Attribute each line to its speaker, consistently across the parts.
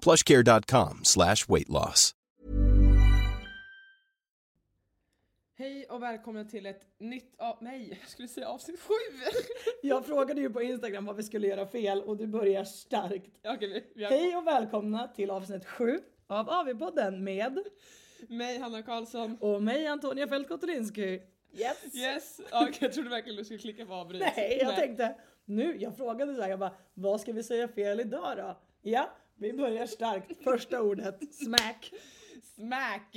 Speaker 1: plushcare.com slash weight loss.
Speaker 2: Hej och välkomna till ett nytt av... Nej, jag skulle säga avsnitt sju!
Speaker 3: Jag frågade ju på Instagram vad vi skulle göra fel och du börjar starkt.
Speaker 2: Okej, vi, vi har
Speaker 3: Hej och välkomna till avsnitt 7 av AV-podden med
Speaker 2: mig, Hanna Karlsson.
Speaker 3: och mig Antonia Fältkotulinski. Yes!
Speaker 2: Yes! Okej, jag trodde verkligen du skulle klicka på avbryt.
Speaker 3: Nej, jag tänkte nu, jag frågade så här, jag bara, vad ska vi säga fel idag då? Ja, vi börjar starkt. Första ordet, smack.
Speaker 2: Smack!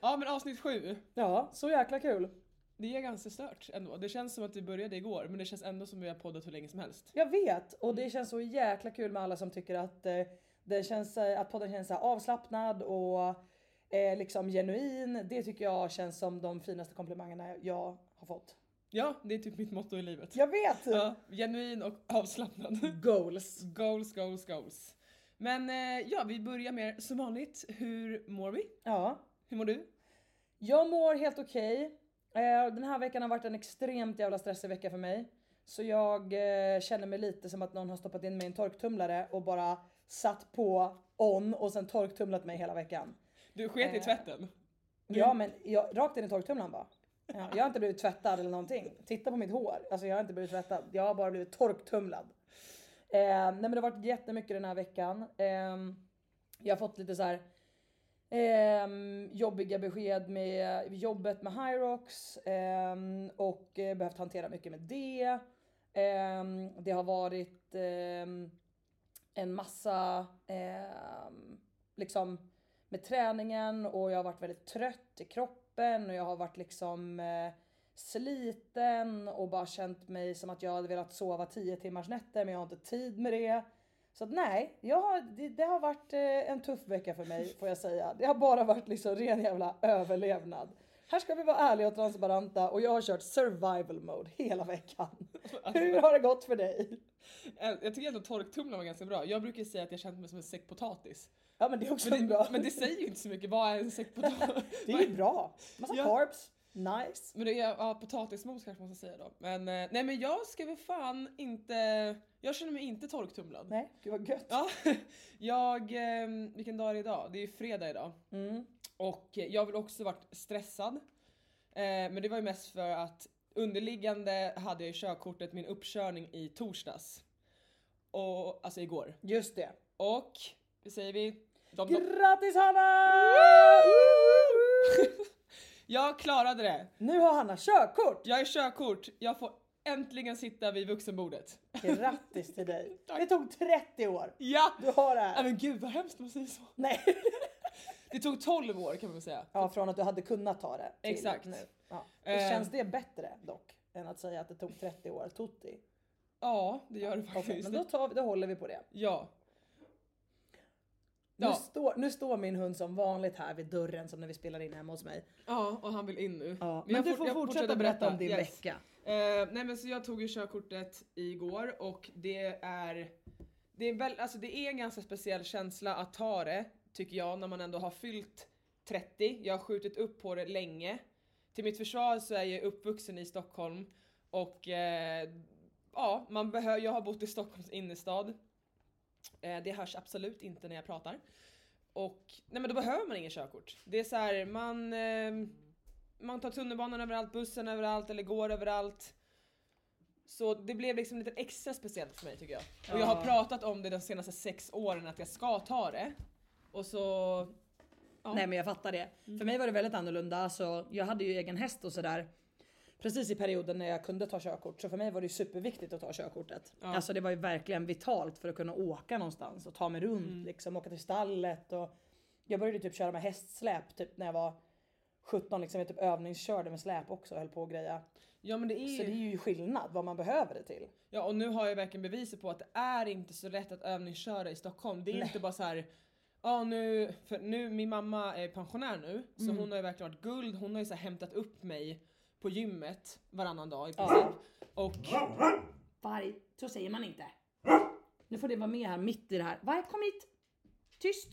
Speaker 2: Ja, men avsnitt sju.
Speaker 3: Ja, så jäkla kul.
Speaker 2: Det är ganska stört ändå. Det känns som att vi började igår, men det känns ändå som att vi har poddat hur länge som helst.
Speaker 3: Jag vet och det känns så jäkla kul med alla som tycker att, eh, det känns, eh, att podden känns så här avslappnad och eh, liksom genuin. Det tycker jag känns som de finaste komplimangerna jag har fått.
Speaker 2: Ja, det är typ mitt motto i livet.
Speaker 3: Jag vet!
Speaker 2: Ja, genuin och avslappnad.
Speaker 3: Goals.
Speaker 2: Goals, goals, goals. Men eh, ja, vi börjar med som vanligt. Hur mår vi?
Speaker 3: Ja.
Speaker 2: Hur mår du?
Speaker 3: Jag mår helt okej. Eh, den här veckan har varit en extremt jävla stressig vecka för mig. Så jag eh, känner mig lite som att någon har stoppat in mig i en torktumlare och bara satt på on och sen torktumlat mig hela veckan.
Speaker 2: Du sket i tvätten?
Speaker 3: Ja men jag, rakt in i torktumlaren bara. Ja, jag har inte blivit tvättad eller någonting. Titta på mitt hår. Alltså jag har inte blivit tvättad. Jag har bara blivit torktumlad. Eh, nej men det har varit jättemycket den här veckan. Eh, jag har fått lite så här ehm, jobbiga besked med jobbet med Hyrox ehm, och eh, behövt hantera mycket med det. Ehm, det har varit ehm, en massa ehm, liksom med träningen och jag har varit väldigt trött i kroppen och jag har varit liksom eh, sliten och bara känt mig som att jag hade velat sova 10 timmars nätter men jag har inte tid med det. Så att nej, jag har, det, det har varit eh, en tuff vecka för mig får jag säga. Det har bara varit liksom ren jävla överlevnad. Här ska vi vara ärliga och transparenta och jag har kört survival mode hela veckan. Hur har det gått för dig?
Speaker 2: Eh, Jag tycker ändå torktumlaren var ganska bra. Jag brukar säga att jag känt mig som en säck potatis.
Speaker 3: Ja men det är också
Speaker 2: Men
Speaker 3: bra.
Speaker 2: det, men det säger ju inte så mycket. Vad är en säck potatis?
Speaker 3: det är ju bra. Massa
Speaker 2: Ja.
Speaker 3: carbs. Nice.
Speaker 2: Men det är ja, potatismos kanske man ska säga då. Men eh, nej men jag ska väl fan inte... Jag känner mig inte torktumlad.
Speaker 3: Nej, gud vad gött.
Speaker 2: Ja, jag... Eh, vilken dag är det idag? Det är ju fredag idag.
Speaker 3: Mm.
Speaker 2: Och eh, jag har väl också varit stressad. Eh, men det var ju mest för att underliggande hade jag ju körkortet min uppkörning i torsdags. Och, alltså igår.
Speaker 3: Just det.
Speaker 2: Och, det säger vi? De, de,
Speaker 3: Grattis Hanna!
Speaker 2: jag klarade det!
Speaker 3: Nu har Hanna körkort!
Speaker 2: Jag är körkort, jag får äntligen sitta vid vuxenbordet.
Speaker 3: Grattis till dig. Det tog 30 år.
Speaker 2: Ja!
Speaker 3: Du har det
Speaker 2: Nej
Speaker 3: här.
Speaker 2: men gud vad hemskt man säger så.
Speaker 3: Nej.
Speaker 2: Det tog 12 år kan man väl säga.
Speaker 3: Ja, från att du hade kunnat ta det. Till
Speaker 2: Exakt.
Speaker 3: Nu. Ja. Det
Speaker 2: Eh.
Speaker 3: Känns det bättre dock? Än att säga att det tog 30 år. Tutti.
Speaker 2: Ja, det gör det
Speaker 3: Okej,
Speaker 2: faktiskt.
Speaker 3: men då, tar vi, då håller vi på det.
Speaker 2: Ja.
Speaker 3: Nu,
Speaker 2: Ja.
Speaker 3: står, nu står min hund som vanligt här vid dörren som när vi spelar in hemma hos mig.
Speaker 2: Ja, och han vill in nu.
Speaker 3: Ja,
Speaker 2: Men
Speaker 3: du får
Speaker 2: jag
Speaker 3: fortsätta berätta om din
Speaker 2: Yes.
Speaker 3: vecka.
Speaker 2: Eh, nej men så jag tog ju körkortet igår och det är det är, väl, alltså det är en ganska speciell känsla att ta det tycker jag, när man ändå har fyllt 30. Jag har skjutit upp på det länge. Till mitt försvar så är jag uppvuxen i Stockholm och eh, ja, man behöver, jag har bott i Stockholms innerstad. Eh, det hörs absolut inte när jag pratar. Och nej men då behöver man ingen körkort. Det är så här, man, eh, man tar tunnelbanan överallt, bussen överallt eller går överallt. Så det blev liksom lite extra speciellt för mig tycker jag. Och jag har pratat om det de senaste sex åren att jag ska ta det. Och så... Ja.
Speaker 3: Nej men jag fattar det. För mig var det väldigt annorlunda. Alltså, jag hade ju egen häst och sådär. Precis i perioden när jag kunde ta körkort. Så för mig var det ju superviktigt att ta körkortet.
Speaker 2: Ja.
Speaker 3: Alltså det var ju verkligen vitalt för att kunna åka någonstans och ta mig runt
Speaker 2: Mm.
Speaker 3: liksom. Åka till stallet och jag började typ köra med hästsläp typ när jag var 17 liksom. Jag typ övningskörde med släp också och höll på och greja.
Speaker 2: ja men det är
Speaker 3: Så det är
Speaker 2: ju...
Speaker 3: ju skillnad vad man behöver det till.
Speaker 2: Ja och nu har jag verkligen beviset på att det är inte så lätt att övningsköra i Stockholm. Det är
Speaker 3: Nej.
Speaker 2: inte bara så här. Ja nu, för nu, min mamma är pensionär nu så
Speaker 3: Mm.
Speaker 2: hon har ju verkligen varit guld. Hon har ju så hämtat upp mig på gymmet varannan dag i princip. Och
Speaker 3: Varg, så säger man inte. Nu får det vara med här mitt i det här. Varg kom hit! Tyst!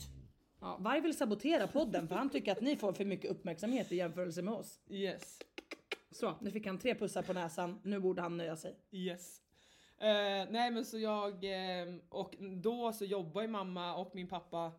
Speaker 3: Ja, Varg vill sabotera podden för han tycker att ni får för mycket uppmärksamhet i jämförelse med oss.
Speaker 2: yes,
Speaker 3: Så, nu fick han tre pussar på näsan. Nu borde han nöja sig.
Speaker 2: yes. Eh, nej men så jag, eh, och då så jobbar ju mamma och min pappa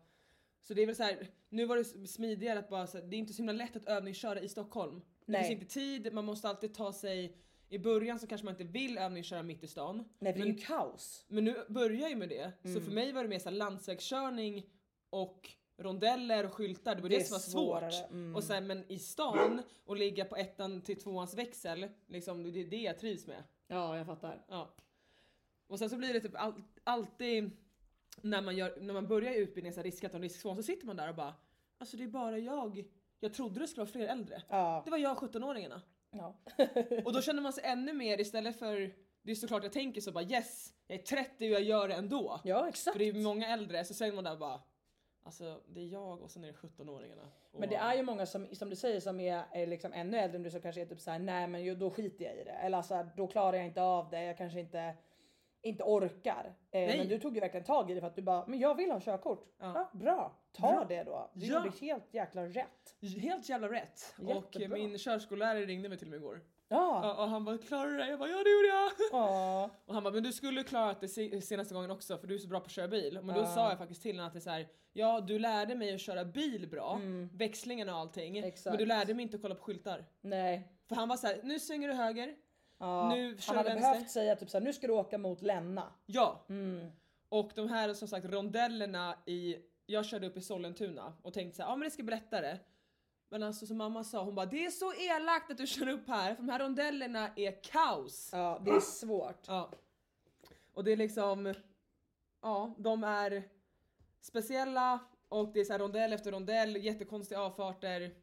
Speaker 2: så det är väl så här, nu var det smidigare att bara så här, det är inte så himla lätt att övningsköra i Stockholm. Det
Speaker 3: Nej.
Speaker 2: finns inte tid, man måste alltid ta sig, i början så kanske man inte vill övningsköra mitt i stan.
Speaker 3: Nej, för det är
Speaker 2: men,
Speaker 3: ju kaos.
Speaker 2: men nu börjar jag ju med det,
Speaker 3: Mm.
Speaker 2: så för mig var det mer så landsvägskörning och rondeller och skyltar, det var det,
Speaker 3: Det
Speaker 2: som var svårt.
Speaker 3: mm.
Speaker 2: Och sen men i stan och ligga på ettan till tvåans växel, liksom, det är det jag trivs med.
Speaker 3: Ja, jag fattar.
Speaker 2: Ja. Och sen så blir det typ all, alltid när man, gör, när man börjar utbildningen så här riskat och riskzon så sitter man där och bara Alltså det är bara jag. Jag trodde det skulle vara fler äldre.
Speaker 3: Ja.
Speaker 2: Det var jag 17-åringarna.
Speaker 3: ja.
Speaker 2: Och då känner man sig ännu mer istället för Det är såklart jag tänker så bara yes, jag är 30 och jag gör det ändå.
Speaker 3: ja, exakt.
Speaker 2: För det är många äldre så säger man där bara Alltså det är jag och sen är det 17-åringarna. Och-
Speaker 3: Men det är ju många som, som du säger som är, är liksom ännu äldre än du som kanske är typ såhär, nej men då skiter jag i det. Eller alltså, då klarar jag inte av det, jag kanske inte, inte orkar. Eh, men du tog ju verkligen tag i det för att du bara, men jag vill ha körkort.
Speaker 2: Ja.
Speaker 3: Ja. bra, ta
Speaker 2: Bra.
Speaker 3: det då. Du
Speaker 2: Ja.
Speaker 3: gjorde helt jäkla rätt.
Speaker 2: Helt jävla rätt. Och
Speaker 3: Jättebra.
Speaker 2: min körskollärare ringde mig till och med igår.
Speaker 3: Ja.
Speaker 2: Ja, och han bara klarar du det? Jag bara ja det gjorde jag.
Speaker 3: Ja.
Speaker 2: Och han bara, men du skulle klarat det se- senaste gången också för du är så bra på att köra bil. Men då sa jag faktiskt till honom att det är så här, ja du lärde mig att köra bil bra, växlingen och allting.
Speaker 3: Mm. Exakt.
Speaker 2: Men du lärde mig inte att kolla på skyltar.
Speaker 3: Nej.
Speaker 2: För han var så här, nu svänger du höger.
Speaker 3: Ja.
Speaker 2: Nu kör
Speaker 3: Han hade
Speaker 2: vänster.
Speaker 3: behövt säga typ såhär, nu ska du åka mot Länna.
Speaker 2: Ja.
Speaker 3: Mm.
Speaker 2: Och de här som sagt rondellerna i, jag körde upp i Sollentuna och tänkte så här, ja men det ska bli lättare. Men alltså som mamma sa, hon bara det är så elakt att du kör upp här för de här rondellerna är kaos.
Speaker 3: Ja, det är svårt.
Speaker 2: Ja. Och det är liksom, ja de är speciella och det är så här rondell efter rondell, jättekonstiga avfarter.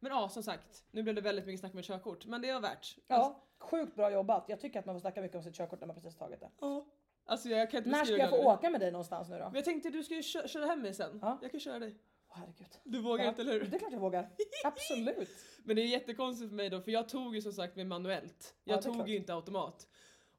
Speaker 2: Men ja som sagt, nu blev det väldigt mycket snack med körkort men det är värt. Alltså,
Speaker 3: Ja, sjukt bra jobbat. Jag tycker att man får snacka mycket om sitt körkort när man precis tagit det.
Speaker 2: ja. Alltså jag kan inte
Speaker 3: När ska jag få
Speaker 2: glad
Speaker 3: åka med dig någonstans nu då?
Speaker 2: Men jag tänkte du ska ju kö- köra hem mig sen.
Speaker 3: Ja.
Speaker 2: Jag kan köra dig.
Speaker 3: Åh, herregud.
Speaker 2: Du vågar
Speaker 3: Ja,
Speaker 2: inte eller hur?
Speaker 3: Det är klart jag vågar. Absolut.
Speaker 2: Men det är jättekonstigt för mig då för jag tog ju som sagt med manuellt.
Speaker 3: Ja,
Speaker 2: Jag
Speaker 3: det är
Speaker 2: tog
Speaker 3: klart.
Speaker 2: ju inte automat.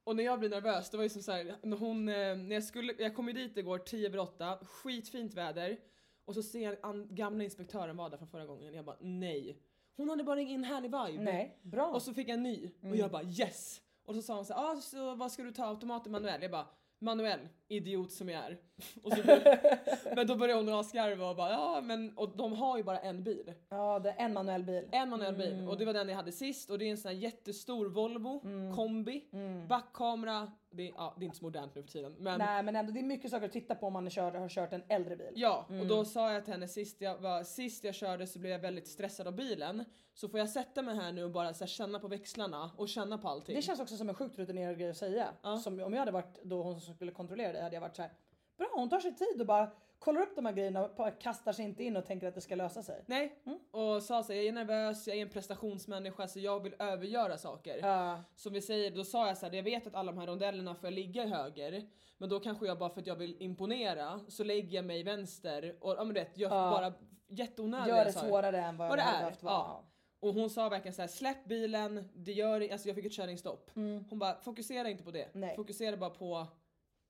Speaker 2: Och när jag blir nervös, det var ju som så här, när hon, eh, när jag skulle, jag kom ju dit igår 10 över 8, skitfint väder. Och så ser jag an, gamla inspektören var där från förra gången, jag bara nej. Hon hade bara ingen härlig vibe.
Speaker 3: Nej, bra.
Speaker 2: Och så fick jag en ny och jag bara yes! Och så sa hon så här, ah, så vad ska du ta automat eller manuell? Jag bara manuell, idiot som jag är. Och så, men då började hon asgarva och bara ja men och de har ju bara en bil.
Speaker 3: Ja, det är en manuell bil.
Speaker 2: En manuell bil
Speaker 3: Mm.
Speaker 2: och det var den jag hade sist och det är en sån här jättestor Volvo kombi,
Speaker 3: Mm.
Speaker 2: backkamera, det är, ja, det är inte så modernt nu för tiden men
Speaker 3: Nej, men ändå det är mycket saker att titta på om man kör, har kört en äldre bil.
Speaker 2: Ja, och
Speaker 3: Mm.
Speaker 2: då sa jag till henne sist jag, var, sist jag körde så blev jag väldigt stressad av bilen. Så får jag sätta mig här nu och bara så här, känna på växlarna och känna på allting.
Speaker 3: Det känns också som en sjukt rutinerad grej att säga.
Speaker 2: Ja.
Speaker 3: Som om jag hade varit då hon som skulle kontrollera det hade jag varit så här. Bra, hon tar sig tid och bara kollar upp de här grejerna och kastar sig inte in och tänker att det ska lösa sig.
Speaker 2: Nej,
Speaker 3: Mm.
Speaker 2: och sa så jag är nervös, jag är en prestationsmänniska så jag vill övergöra saker.
Speaker 3: Ja,
Speaker 2: Som vi säger, då sa jag så här, jag vet att alla de här rondellerna får jag ligga i höger. Men då kanske jag bara för att jag vill imponera så lägger jag mig i vänster och ja men rätt, gör
Speaker 3: Ja.
Speaker 2: bara jätteonödiga
Speaker 3: gör det svårare än vad,
Speaker 2: Vad det
Speaker 3: hade behövt vara.
Speaker 2: ja. Och hon sa verkligen så här: släpp bilen, det gör alltså jag fick ett körningsstopp. Hon bara fokusera inte på det,
Speaker 3: Nej.
Speaker 2: fokusera bara på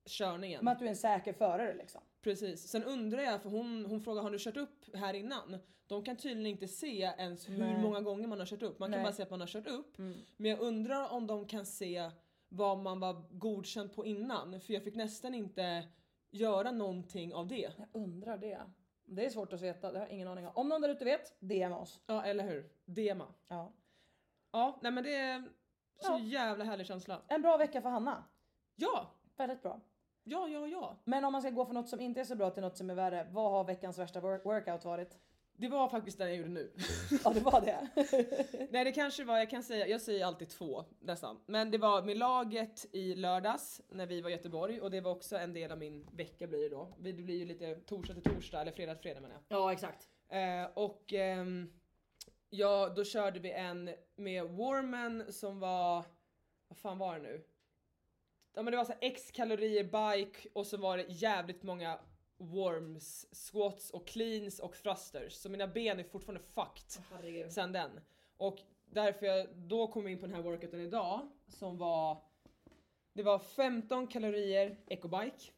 Speaker 2: körningen.
Speaker 3: Men att du är en säker förare liksom.
Speaker 2: Precis. Sen undrar jag, för hon, hon frågar har du kört upp här innan? De kan tydligen inte se ens hur
Speaker 3: Nej.
Speaker 2: många gånger man har kört upp. Man kan
Speaker 3: Nej.
Speaker 2: bara se att man har kört upp.
Speaker 3: Mm.
Speaker 2: Men jag undrar om de kan se vad man var godkänd på innan. För jag fick nästan inte göra någonting av det.
Speaker 3: Jag undrar det. Det är svårt att veta, det har jag ingen aning om. Om någon där ute vet, DM oss.
Speaker 2: Ja, eller hur? Dema.
Speaker 3: Ja.
Speaker 2: Ja, nej men det är så
Speaker 3: Ja.
Speaker 2: jävla härlig känsla.
Speaker 3: En bra vecka för Hanna.
Speaker 2: Ja!
Speaker 3: Väldigt bra.
Speaker 2: Ja, ja, ja.
Speaker 3: Men om man ska gå från något som inte är så bra till något som är värre, vad har veckans värsta work- workout varit?
Speaker 2: Det var faktiskt det jag gjorde nu.
Speaker 3: Ja det var det.
Speaker 2: Nej det kanske var, jag kan säga, jag säger alltid två nästan. Men det var med laget i lördags när vi var i Göteborg och det var också en del av min vecka blir det då. Det blir ju lite torsdag till torsdag eller fredag till fredag menar jag.
Speaker 3: ja exakt.
Speaker 2: Eh, och ehm, ja, då körde vi en med Warman som var, vad fan var det nu? Ja men det var så x kalorier bike och så var det jävligt många worms, squats och cleans och thrusters. Så mina ben är fortfarande fucked
Speaker 3: Herregud.
Speaker 2: sen den. Och därför jag då kom in på den här workouten idag som var Det var 15 kalorier ecobike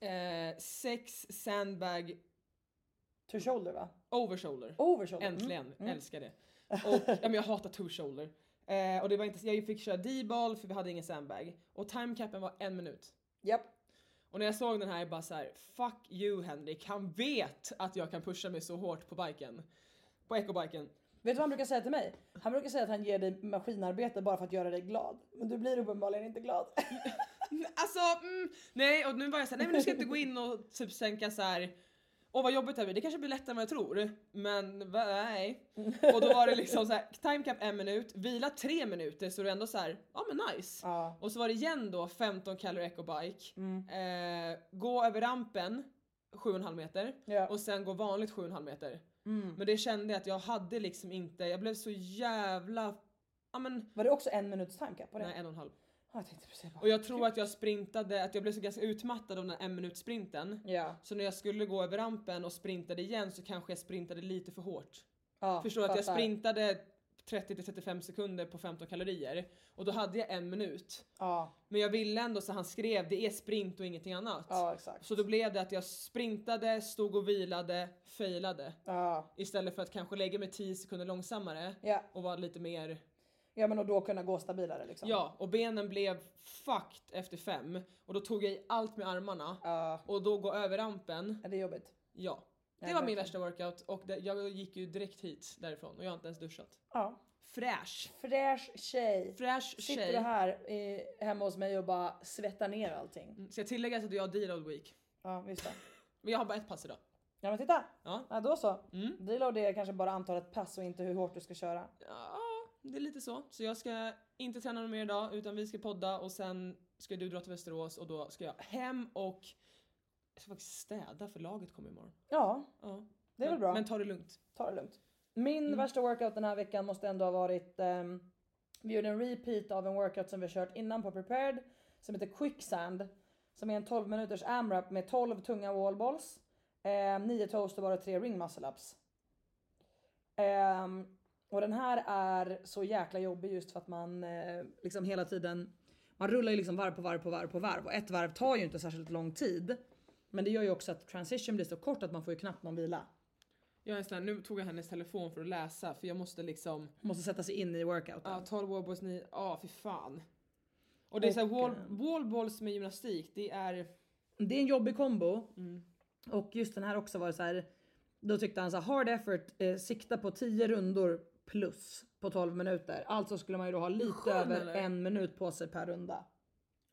Speaker 2: eh, 6 sandbag
Speaker 3: To shoulder va? Over shoulder. Mm.
Speaker 2: Äntligen, älskar det. Och ja, men jag hatar two shoulder. Eh, och det var inte, jag fick köra D-ball för vi hade ingen sandbag. Och timecapen var en minut.
Speaker 3: Japp.
Speaker 2: Och när jag såg den här bara så här: fuck you Henrik, han vet att jag kan pusha mig så hårt på biken. På ecobiken.
Speaker 3: Vet du vad han brukar säga till mig? Han brukar säga att han ger dig maskinarbete bara för att göra dig glad. Men du blir uppenbarligen inte glad.
Speaker 2: Alltså, mm, nej och nu var jag såhär, nej men du ska inte gå in och typ sänka så här. Åh vad jobbigt det blir, det kanske blir lättare än vad jag tror. Men nej. Och då var det liksom så här, timecap en minut, vila tre minuter så det är ändå så här, ja men nice.
Speaker 3: Ja.
Speaker 2: Och så var det igen då 15 calorie ecobike. Eh, gå över rampen 7,5 meter
Speaker 3: Ja.
Speaker 2: och sen gå vanligt 7,5 meter.
Speaker 3: Mm.
Speaker 2: Men det kände jag att jag hade liksom inte, jag blev så jävla, ja men
Speaker 3: Var det också en minuts timecap på det?
Speaker 2: nej en och en halv.
Speaker 3: Ja, jag tänkte precis bara.
Speaker 2: Och jag tror att jag sprintade, att jag blev så ganska utmattad av den här en minut sprinten.
Speaker 3: Ja.
Speaker 2: Så när jag skulle gå över rampen och sprintade igen så kanske jag sprintade lite för hårt.
Speaker 3: ja
Speaker 2: Förstår du att jag
Speaker 3: fattar.
Speaker 2: sprintade 30 till 35 sekunder på 15 kalorier och då hade jag en minut.
Speaker 3: Ja,
Speaker 2: Men jag ville ändå så han skrev det är sprint och ingenting annat.
Speaker 3: ja exakt.
Speaker 2: Så då blev det att jag sprintade, stod och vilade, failade.
Speaker 3: Ja,
Speaker 2: Istället för att kanske lägga mig 10 sekunder långsammare
Speaker 3: ja.
Speaker 2: och vara lite mer
Speaker 3: ja men och då kunna gå stabilare liksom.
Speaker 2: Ja, och benen blev fucked efter fem och då tog jag i allt med armarna
Speaker 3: Ja,
Speaker 2: och då gå över rampen.
Speaker 3: är det är jobbigt?
Speaker 2: Ja, det
Speaker 3: Ja,
Speaker 2: var min värsta workout och det, jag gick ju direkt hit därifrån och jag har inte ens duschat.
Speaker 3: Ja.
Speaker 2: Fräsch!
Speaker 3: Fräsch tjej.
Speaker 2: Fräsch
Speaker 3: Sitter
Speaker 2: tjej.
Speaker 3: du här eh, hemma hos mig och bara svettar ner allting?
Speaker 2: Mm, Ska jag tillägga att jag har deload week?
Speaker 3: Ja, visst det.
Speaker 2: Men jag har bara ett pass idag.
Speaker 3: Ja men titta!
Speaker 2: Ja.
Speaker 3: Ja då så.
Speaker 2: Mm.
Speaker 3: Deload är kanske bara antalet pass och inte hur hårt du ska köra.
Speaker 2: Ja, det är lite så. Så jag ska inte träna någon mer idag utan vi ska podda och sen ska du dra till Västerås och då ska jag hem och jag ska faktiskt städa för laget kommer imorgon.
Speaker 3: Ja,
Speaker 2: Ja.
Speaker 3: det är väl bra.
Speaker 2: Men ta det lugnt.
Speaker 3: Ta det lugnt. Min
Speaker 2: Mm.
Speaker 3: värsta workout den här veckan måste ändå ha varit ehm, Vi gjorde en repeat av en workout som vi har kört innan på prepared Som heter quicksand Som är en 12 minuters AMRAP med 12 tunga wallballs eh, 9 toasterbar och 3 ring muscle ups Ehm, Och den här är så jäkla jobbig just för att man eh, liksom hela tiden Man rullar ju liksom varv på varv på varv på varv och ett varv tar ju inte särskilt lång tid Men det gör ju också att transition blir så kort att man får ju knappt någon vila
Speaker 2: Jag är sån här, nu tog jag hennes telefon för att läsa för jag måste liksom
Speaker 3: Måste sätta sig in i workouten.
Speaker 2: Ja, 12 wallballs, 9, ja fy fan. Och det är såhär wall,
Speaker 3: eh,
Speaker 2: wallballs med gymnastik, det är...
Speaker 3: Det är en jobbig kombo.
Speaker 2: Mm.
Speaker 3: Och just den här också var så här. Då tyckte han så här, hard effort, eh, sikta på 10 rundor plus på 12 minuter. Alltså skulle man ju då ha lite
Speaker 2: Skön,
Speaker 3: över
Speaker 2: eller?
Speaker 3: en minut på sig per runda.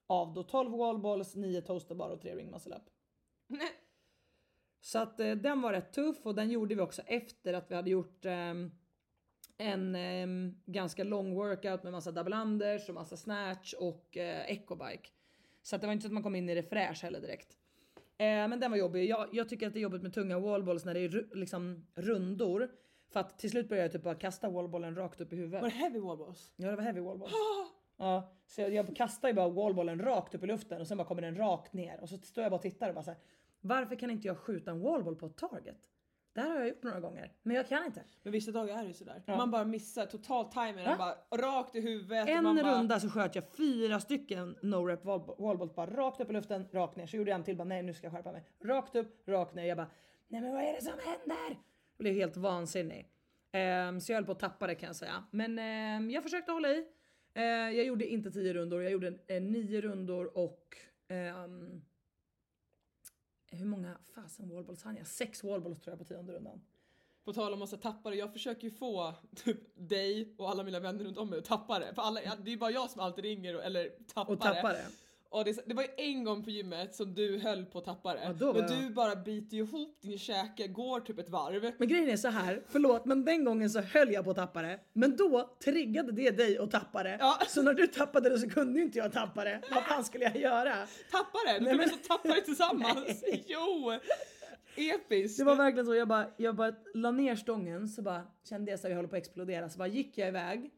Speaker 3: Av då 12 wallballs, 9 toasterbar och 3 ring muscle up.
Speaker 2: Nej.
Speaker 3: Så att eh, den var rätt tuff och den gjorde vi också efter att vi hade gjort ehm, en ehm, ganska lång workout med massa double unders och massa snatch och eh, ecobike. Så att det var inte så att man kom in i det fräsch heller direkt. Eh, men den var jobbig. Jag, jag tycker att det är jobbigt med tunga wallballs när det är liksom rundor. För att till slut börjar jag typ bara kasta wallballen rakt upp i huvudet.
Speaker 2: Var det heavy wallballs?
Speaker 3: Ja det var heavy wallballs. Ja, så jag, jag kastar ju bara wallballen rakt upp i luften och sen bara kommer den rakt ner och så står jag bara och tittar och bara så här. Varför kan inte jag skjuta en wallball på ett target? Det här har jag gjort några gånger, men jag kan inte.
Speaker 2: Men vissa dagar är det ju sådär.
Speaker 3: Ja.
Speaker 2: Man bara missar totalt timern,
Speaker 3: Ja.
Speaker 2: bara rakt i huvudet.
Speaker 3: En
Speaker 2: man bara,
Speaker 3: runda så sköt jag fyra stycken no-rep wall- wallballs bara rakt upp i luften, rakt ner. Så gjorde jag en till, bara nej nu ska jag skärpa mig. Rakt upp, rakt ner. Jag bara nej men vad är det som händer? Blev helt vansinnig. Ehm, så jag höll på att tappa det kan jag säga. Men ehm, jag försökte hålla i. Eh, jag gjorde inte 10 rundor, jag gjorde eh, 9 rundor och ehm, hur många fasen wallballs hann jag? Sex wallballs tror jag på tionde rundan.
Speaker 2: På tal om massa tappare, jag försöker ju få typ dig och alla mina vänner runt om mig att tappa det. För alla, det är bara jag som alltid ringer och, eller tappar
Speaker 3: Och tappa
Speaker 2: det. Och det, det var ju en gång på gymmet som du höll på att tappa det.
Speaker 3: Ja,
Speaker 2: men
Speaker 3: jag-
Speaker 2: du bara biter ihop din käke, går typ ett varv.
Speaker 3: Men grejen är så här, förlåt men den gången så höll jag på att tappa det. Men då triggade det dig att tappa det.
Speaker 2: Ja.
Speaker 3: Så när du tappade det så kunde inte jag tappa det. Vad fan skulle jag göra?
Speaker 2: Tappa det! Kan vi
Speaker 3: men-
Speaker 2: så tappa det tillsammans. Jo! Episkt!
Speaker 3: Det var verkligen så, jag bara, jag bara la ner stången så bara kände jag så jag håller på att explodera så bara gick jag iväg.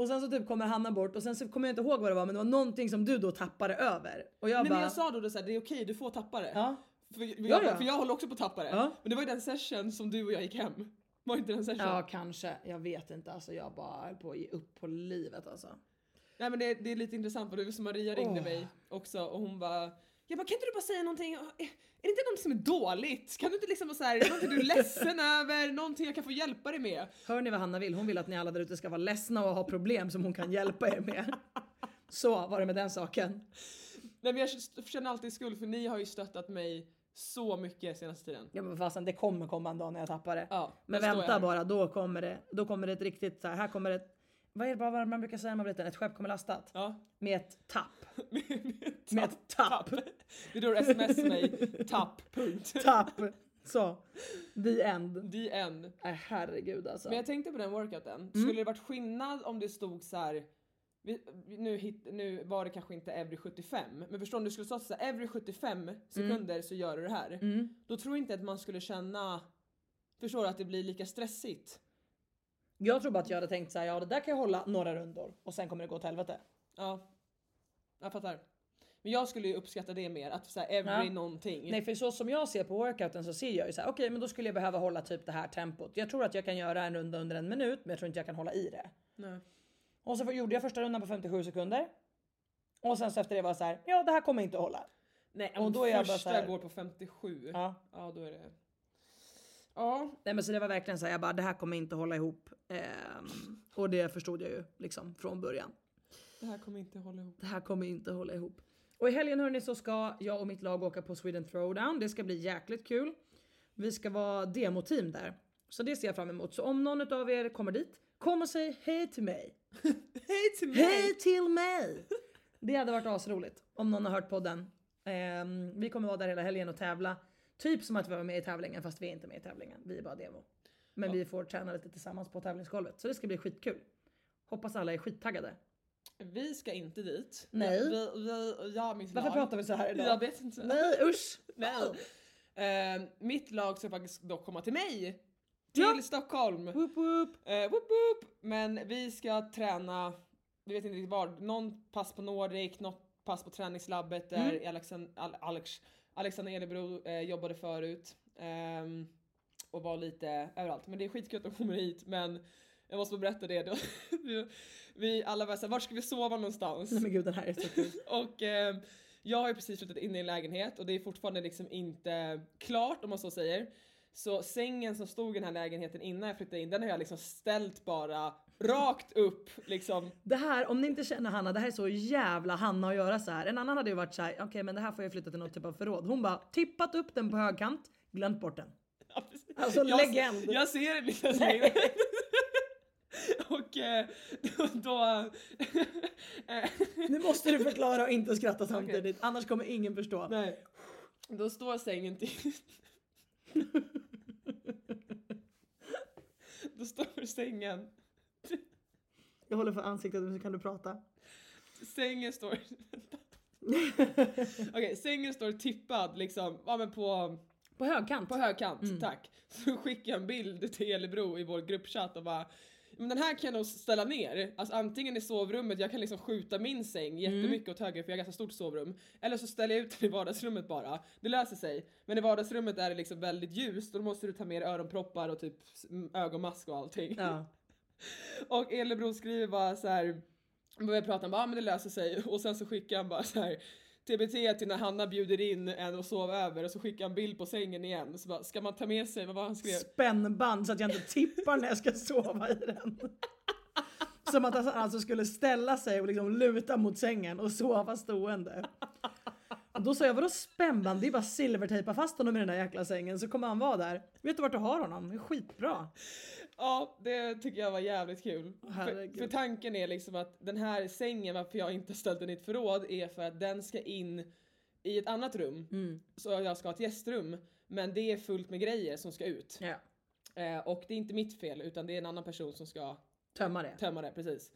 Speaker 3: Och sen så typ kommer Hanna bort och sen så kommer jag inte ihåg vad det var men det var någonting som du då tappade över. Och jag
Speaker 2: Nej
Speaker 3: bara...
Speaker 2: men jag sa då det så här, det är okej, du får tappa det.
Speaker 3: Ja.
Speaker 2: För, jag,
Speaker 3: Ja, ja.
Speaker 2: för jag håller också på att tappa det.
Speaker 3: Ja.
Speaker 2: Men det var ju den session som du och jag gick hem. Var inte den session?
Speaker 3: Ja kanske, jag vet inte alltså jag bara höll på att ge upp på livet alltså.
Speaker 2: Nej men det, det är lite intressant för det var som Maria ringde
Speaker 3: Åh.
Speaker 2: mig också och hon bara jag bara, kan inte du bara säga någonting? Är det inte någonting som är dåligt? Kan du inte liksom vara såhär, någonting du är ledsen över? Någonting jag kan få hjälpa dig med?
Speaker 3: Hör ni vad Hanna vill? Hon vill att ni alla där ute ska vara ledsna och ha problem som hon kan hjälpa er med. Så var det med den saken.
Speaker 2: Nej men jag känner alltid skuld för ni har ju stöttat mig så mycket senaste tiden.
Speaker 3: Ja men fasen det kommer komma en dag när jag tappar det.
Speaker 2: Ja,
Speaker 3: men vänta bara, då kommer det, då kommer det ett riktigt så här, här kommer det, vad är det vad man brukar säga när man blir liten? Ett skepp kommer lastat.
Speaker 2: Ja.
Speaker 3: Med ett tapp.
Speaker 2: Med
Speaker 3: Med ett tapp.
Speaker 2: Det är då du sms mig, tapp, punkt.
Speaker 3: Tapp. Så. The end.
Speaker 2: The end.
Speaker 3: Äh, herregud alltså.
Speaker 2: Men jag tänkte på den workouten,
Speaker 3: Mm.
Speaker 2: skulle det varit skillnad om det stod så här. Vi, nu, hit, nu var det kanske inte every 75, men förstår du, det skulle stå så här every 75 sekunder så gör du det här.
Speaker 3: Mm.
Speaker 2: Då tror jag inte att man skulle känna, förstår du, att det blir lika stressigt.
Speaker 3: Jag tror bara att jag hade tänkt så här, ja det där kan jag hålla några rundor och sen kommer det gå åt helvete.
Speaker 2: Ja, jag fattar. Men jag skulle ju uppskatta det mer, att så här every
Speaker 3: Ja.
Speaker 2: någonting.
Speaker 3: Nej för så som jag ser på workouten så ser jag ju så här, okej men då skulle jag behöva hålla typ det här tempot. Jag tror att jag kan göra en runda under en minut men jag tror inte jag kan hålla i det.
Speaker 2: Nej.
Speaker 3: Och så gjorde jag första rundan på 57 sekunder. Och sen så efter det var så här, ja det här kommer inte att hålla.
Speaker 2: Nej,
Speaker 3: Och
Speaker 2: om
Speaker 3: då är jag bara
Speaker 2: första
Speaker 3: så här-
Speaker 2: går på 57, ja.
Speaker 3: Ja.
Speaker 2: då är det... Ja,
Speaker 3: Nej men så det var verkligen så här, jag bara det här kommer inte hålla ihop. Ehm, och det förstod jag ju liksom från början.
Speaker 2: det här kommer inte hålla ihop.
Speaker 3: Det här kommer inte hålla ihop. Och i helgen hörni så ska jag och mitt lag åka på Sweden Throwdown. Det ska bli jäkligt kul. Vi ska vara demoteam där. Så det ser jag fram emot. Så om någon av er kommer dit, kom och säg hej till mig.
Speaker 2: Hej till mig!
Speaker 3: Hej till mig! Det hade varit asroligt om någon har hört podden. Ehm, vi kommer vara där hela helgen och tävla. Typ som att vi var med i tävlingen fast vi är inte med i tävlingen. Vi är bara demo. Men vi får träna lite tillsammans på tävlingsgolvet. Så det ska bli skitkul. Hoppas alla är skittaggade.
Speaker 2: Vi ska inte dit.
Speaker 3: Nej.
Speaker 2: Vi, vi, jag mitt
Speaker 3: Varför
Speaker 2: lag.
Speaker 3: pratar vi så här idag?
Speaker 2: Jag vet inte.
Speaker 3: Nej usch!
Speaker 2: Nej. Eh, mitt lag ska faktiskt dock komma till mig. Till
Speaker 3: Ja.
Speaker 2: Stockholm.
Speaker 3: Woop woop.
Speaker 2: Eh, whoop, whoop. Men vi ska träna, vi vet inte riktigt var, någon pass på Nordic, något pass på träningslabbet där
Speaker 3: Mm.
Speaker 2: Alexan, Al, Alex, Alexander Elebro eh, jobbade förut. Ehm, och var lite överallt. Men det är skitkul att de kommer hit men jag måste berätta det. Då. vi, vi alla var såhär, var ska vi sova någonstans?
Speaker 3: Nej men gud den här är så kul.
Speaker 2: Och eh, jag har ju precis flyttat in i en lägenhet och det är fortfarande liksom inte klart om man så säger. Så sängen som stod i den här lägenheten innan jag flyttade in, den har jag liksom ställt bara rakt upp liksom.
Speaker 3: Det här, om ni inte känner Hanna, det här är så jävla Hanna att göra så här. En annan hade ju varit så här, okej men det här får jag flytta till något typ av förråd. Hon bara tippat upp den på högkant, glömt bort den.
Speaker 2: Ja.
Speaker 3: Alltså,
Speaker 2: jag,
Speaker 3: legend.
Speaker 2: Jag ser det liksom. Och eh, då... eh,
Speaker 3: Nu måste du förklara och inte skratta samtidigt, annars kommer ingen förstå.
Speaker 2: nej. Då står sängen till... Då står sängen
Speaker 3: Jag håller för ansiktet så kan du prata.
Speaker 2: Sängen står... Okej, sängen står tippad liksom, ja men på,
Speaker 3: På högkant.
Speaker 2: på högkant,
Speaker 3: Mm.
Speaker 2: tack. Så skickar jag en bild till Elebro i vår gruppchatt och bara men den här kan jag nog ställa ner. Alltså antingen i sovrummet, jag kan liksom skjuta min säng jättemycket åt höger för jag har ganska stort sovrum. Eller så ställer jag ut den i vardagsrummet bara. Det löser sig. Men i vardagsrummet är det liksom väldigt ljust och då måste du ta med öronproppar och typ ögonmask och allting.
Speaker 3: Ja.
Speaker 2: Och Elebro skriver bara så här. börjar prata om bara, ah, men det löser sig och sen så skickar han bara så här TBT till när Hanna bjuder in en och sover över och så skickar han bild på sängen igen. Så bara, ska man ta med sig, vad var han skrev?
Speaker 3: Spännband så att jag inte tippar när jag ska sova i den. Som att han alltså skulle ställa sig och liksom luta mot sängen och sova stående. Och då sa jag vadå spännband? Det är bara silvertejpa fast honom i den där jäkla sängen så kommer han vara där. Vet du vart du har honom? Det är skitbra.
Speaker 2: Ja, det tycker jag var jävligt kul. För, för tanken är liksom att den här sängen, varför jag inte ställt den i ett förråd, är för att den ska in i ett annat rum.
Speaker 3: Mm.
Speaker 2: Så jag ska ha ett gästrum. Men det är fullt med grejer som ska ut.
Speaker 3: Ja.
Speaker 2: Eh, och det är inte mitt fel utan det är en annan person som ska
Speaker 3: Tömma det.
Speaker 2: tömma det, precis.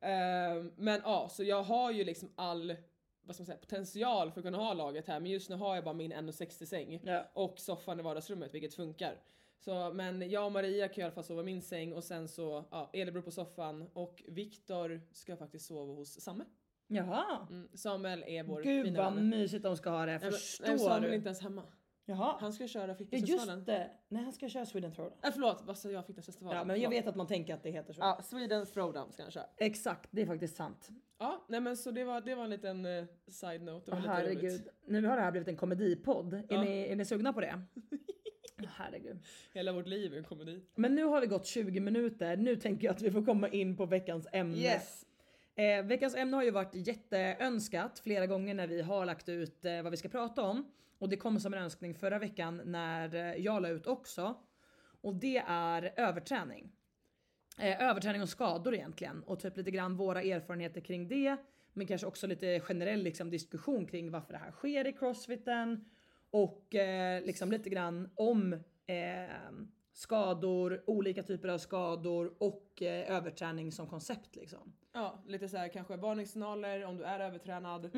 Speaker 2: Eh, men ja, så jag har ju liksom all vad ska man säga, potential för att kunna ha laget här men just nu har jag bara min 1,60 säng
Speaker 3: Ja.
Speaker 2: och soffan i vardagsrummet vilket funkar. Så, men jag och Maria kan i alla fall sova i min säng och sen så, ja, Elebro på soffan och Viktor ska faktiskt sova hos Samme.
Speaker 3: Jaha.
Speaker 2: Mm, Samuel är vår
Speaker 3: Gud
Speaker 2: fina
Speaker 3: vad
Speaker 2: vän.
Speaker 3: mysigt de ska ha det.
Speaker 2: Nej, men-
Speaker 3: Förstår
Speaker 2: nej, Samuel är
Speaker 3: du?
Speaker 2: inte ens hemma.
Speaker 3: Jaha.
Speaker 2: Han ska köra
Speaker 3: Ja
Speaker 2: Fitnessfestivalen.
Speaker 3: just det. Nej han ska köra Sweden Throwdown.
Speaker 2: Äh, förlåt, vad sa jag? Fitnessfestivalen.
Speaker 3: Ja men jag
Speaker 2: Förlåt.
Speaker 3: vet att man tänker att det heter så.
Speaker 2: Ja, Sweden Throwdown ska han köra.
Speaker 3: Exakt, det är faktiskt sant.
Speaker 2: Ja, nej men så det var, det var en liten eh, side-note. Det var lite
Speaker 3: herregud.
Speaker 2: roligt.
Speaker 3: Nu har det här blivit en komedipodd. Är,
Speaker 2: Ja.
Speaker 3: ni, är ni sugna på det? herregud.
Speaker 2: Hela vårt liv är en komedi.
Speaker 3: Men nu har vi gått 20 minuter. Nu tänker jag att vi får komma in på veckans ämne.
Speaker 2: Yes!
Speaker 3: Eh, veckans ämne har ju varit jätteönskat flera gånger när vi har lagt ut eh, vad vi ska prata om. Och det kom som en önskning förra veckan när eh, jag la ut också. Och det är överträning. Eh, överträning och skador egentligen. Och typ lite grann våra erfarenheter kring det. Men kanske också lite generell liksom, diskussion kring varför det här sker i crossfiten. Och eh, liksom lite grann om eh, skador, olika typer av skador och eh, överträning som koncept liksom.
Speaker 2: Ja, lite så här kanske varningssignaler om du är övertränad.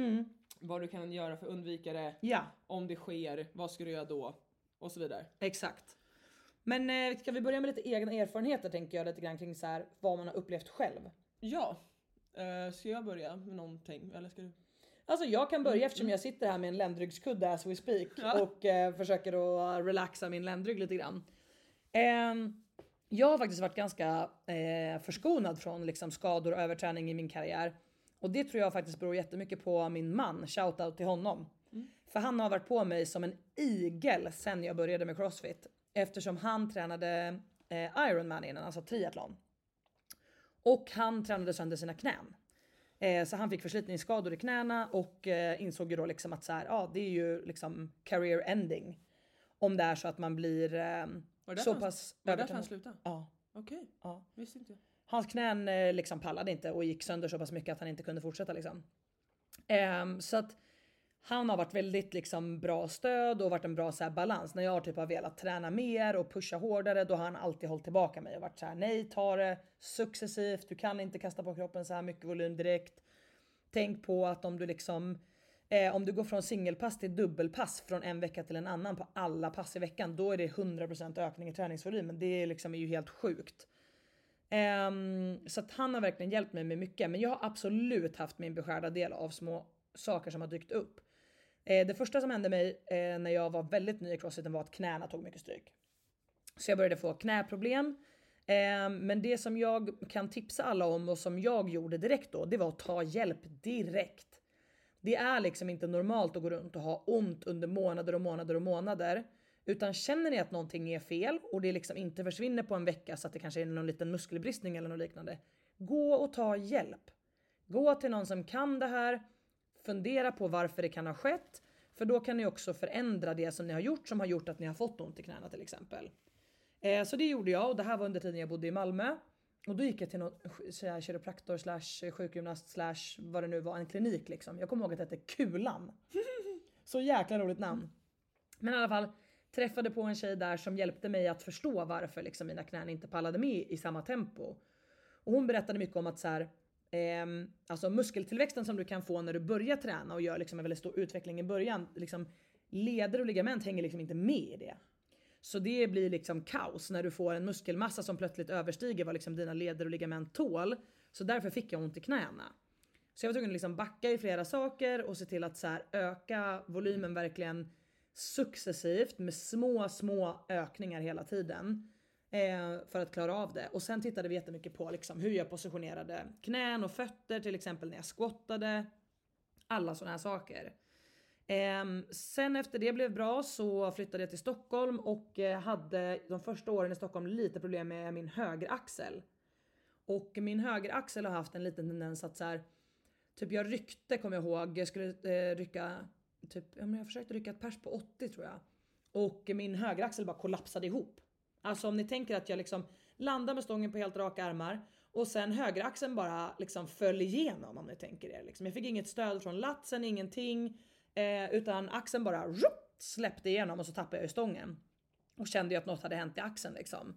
Speaker 2: Vad du kan göra för att undvika det.
Speaker 3: Ja,
Speaker 2: Om det sker, vad ska du göra då? Och så vidare.
Speaker 3: exakt. Men eh, ska vi börja med lite egna erfarenheter tänker jag lite grann kring så här, vad man har upplevt själv.
Speaker 2: Ja. Uh, ska jag börja med någonting? Eller ska du?
Speaker 3: Alltså jag kan börja eftersom jag sitter här med en ländryggskudde as we speak
Speaker 2: Ja.
Speaker 3: och eh, försöker att relaxa min ländrygg lite grann. Ehm, jag har faktiskt varit ganska eh, förskonad från liksom, skador och överträning i min karriär. Och det tror jag faktiskt beror jättemycket på min man. Shoutout till honom. För han har varit på mig som en igel sen jag började med crossfit. Eftersom han tränade eh, Ironman innan, alltså triathlon. Och han tränade sönder sina knän. Eh, så han fick förslitningsskador i knäna och eh, insåg ju då liksom att så här, ja, det är ju liksom career ending. Om det är så att man blir eh, så pass
Speaker 2: Var det därför han slutade?
Speaker 3: Ja,
Speaker 2: Okej,
Speaker 3: ja.
Speaker 2: visste inte.
Speaker 3: Hans knän eh, liksom pallade inte och gick sönder så pass mycket att han inte kunde fortsätta liksom. Ehm, så att han har varit väldigt liksom bra stöd och varit en bra så här, balans. När jag typ har velat träna mer och pusha hårdare då har han alltid hållit tillbaka mig och varit så här: nej ta det successivt, du kan inte kasta på kroppen så här mycket volym direkt. Tänk på att om du liksom eh, om du går från singelpass till dubbelpass från en vecka till en annan på alla pass i veckan, då är det 100% ökning i träningsvolymen. Det är liksom är ju helt sjukt. Um, så att han har verkligen hjälpt mig med mycket. Men jag har absolut haft min beskärda del av små saker som har dykt upp. Eh, det första som hände mig eh, när jag var väldigt ny i crossfiten var att knäna tog mycket stryk. Så jag började få knäproblem. Eh, men det som jag kan tipsa alla om och som jag gjorde direkt då, det var att ta hjälp direkt. Det är liksom inte normalt att gå runt och ha ont under månader och månader och månader. Utan känner ni att någonting är fel och det liksom inte försvinner på en vecka så att det kanske är någon liten muskelbristning eller något liknande. Gå och ta hjälp. Gå till någon som kan det här. Fundera på varför det kan ha skett. För då kan ni också förändra det som ni har gjort som har gjort att ni har fått ont i knäna till exempel. Eh, så det gjorde jag och det här var under tiden jag bodde i Malmö. Och då gick jag till någon här, kiropraktor slash sjukgymnast slash vad det nu var, en klinik liksom. Jag kommer ihåg att det hette Kulan. Så jäkla roligt namn. Men i alla fall träffade på en tjej där som hjälpte mig att förstå varför liksom mina knän inte pallade med i samma tempo. Och hon berättade mycket om att så här, eh, alltså muskeltillväxten som du kan få när du börjar träna och gör liksom en väldigt stor utveckling i början, liksom leder och ligament hänger liksom inte med i det. Så det blir liksom kaos när du får en muskelmassa som plötsligt överstiger vad liksom dina leder och ligament tål. Så därför fick jag ont i knäna. Så jag var tvungen att liksom backa i flera saker och se till att så här öka volymen verkligen successivt med små, små ökningar hela tiden. Eh, för att klara av det. Och sen tittade vi jättemycket på liksom hur jag positionerade knän och fötter till exempel när jag squattade. Alla sådana här saker. Eh, sen efter det blev bra så flyttade jag till Stockholm och eh, hade de första åren i Stockholm lite problem med min högeraxel. Och min högeraxel har haft en liten tendens att så här, typ jag ryckte kommer jag ihåg, jag skulle eh, rycka typ, jag försökte rycka ett pers på 80 tror jag. Och min högeraxel bara kollapsade ihop. Alltså om ni tänker att jag liksom landar med stången på helt raka armar och sen högeraxeln bara liksom föll igenom om ni tänker er. Liksom. Jag fick inget stöd från latsen, ingenting. Eh, utan axeln bara rup, släppte igenom och så tappade jag i stången. Och kände ju att något hade hänt i axeln liksom.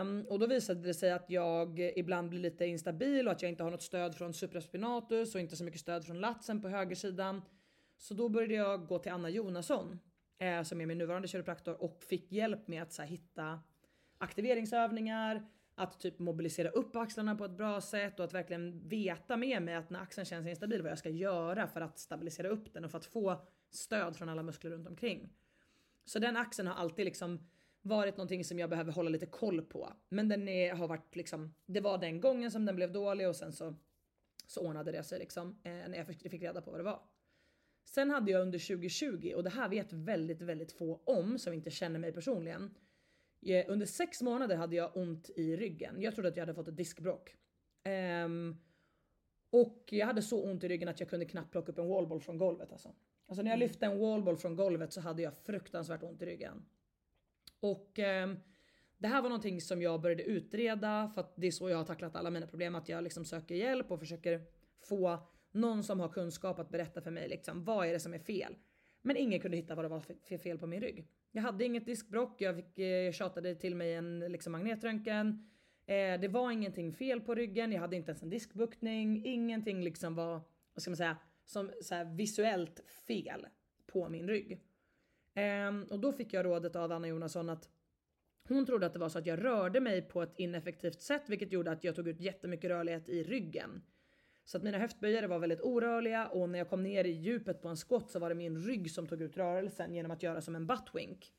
Speaker 3: Um, och då visade det sig att jag ibland blir lite instabil och att jag inte har något stöd från supraspinatus och inte så mycket stöd från latsen på högersidan. Så då började jag gå till Anna Jonasson eh, som är min nuvarande kiropraktor och fick hjälp med att så här, hitta aktiveringsövningar, att typ mobilisera upp axlarna på ett bra sätt och att verkligen veta med mig att när axeln känns instabil vad jag ska göra för att stabilisera upp den och för att få stöd från alla muskler runt omkring. Så den axeln har alltid liksom varit någonting som jag behöver hålla lite koll på. Men den är, har varit liksom, det var den gången som den blev dålig och sen så, så ordnade det sig liksom eh, när jag fick, fick reda på vad det var. Sen hade jag under 2020, och det här vet väldigt, väldigt få om som inte känner mig personligen. Eh, under sex månader hade jag ont i ryggen. Jag trodde att jag hade fått ett diskbråck. Um, och jag hade så ont i ryggen att jag kunde knappt plocka upp en wallball från golvet alltså. Alltså när jag mm. lyfte en wallball från golvet så hade jag fruktansvärt ont i ryggen. Och um, det här var någonting som jag började utreda för att det är så jag har tacklat alla mina problem. Att jag liksom söker hjälp och försöker få någon som har kunskap att berätta för mig liksom vad är det som är fel. Men ingen kunde hitta vad det var för fel på min rygg. Jag hade inget diskbrock, jag fick, eh, tjatade till mig en liksom, magnetröntgen. Eh, det var ingenting fel på ryggen, jag hade inte ens en diskbuktning. Ingenting liksom var, vad ska man säga, som så här, visuellt fel på min rygg. Eh, och då fick jag rådet av Anna Jonasson att hon trodde att det var så att jag rörde mig på ett ineffektivt sätt vilket gjorde att jag tog ut jättemycket rörlighet i ryggen. Så att mina höftböjare var väldigt orörliga och när jag kom ner i djupet på en skott så var det min rygg som tog ut rörelsen genom att göra som en buttwink.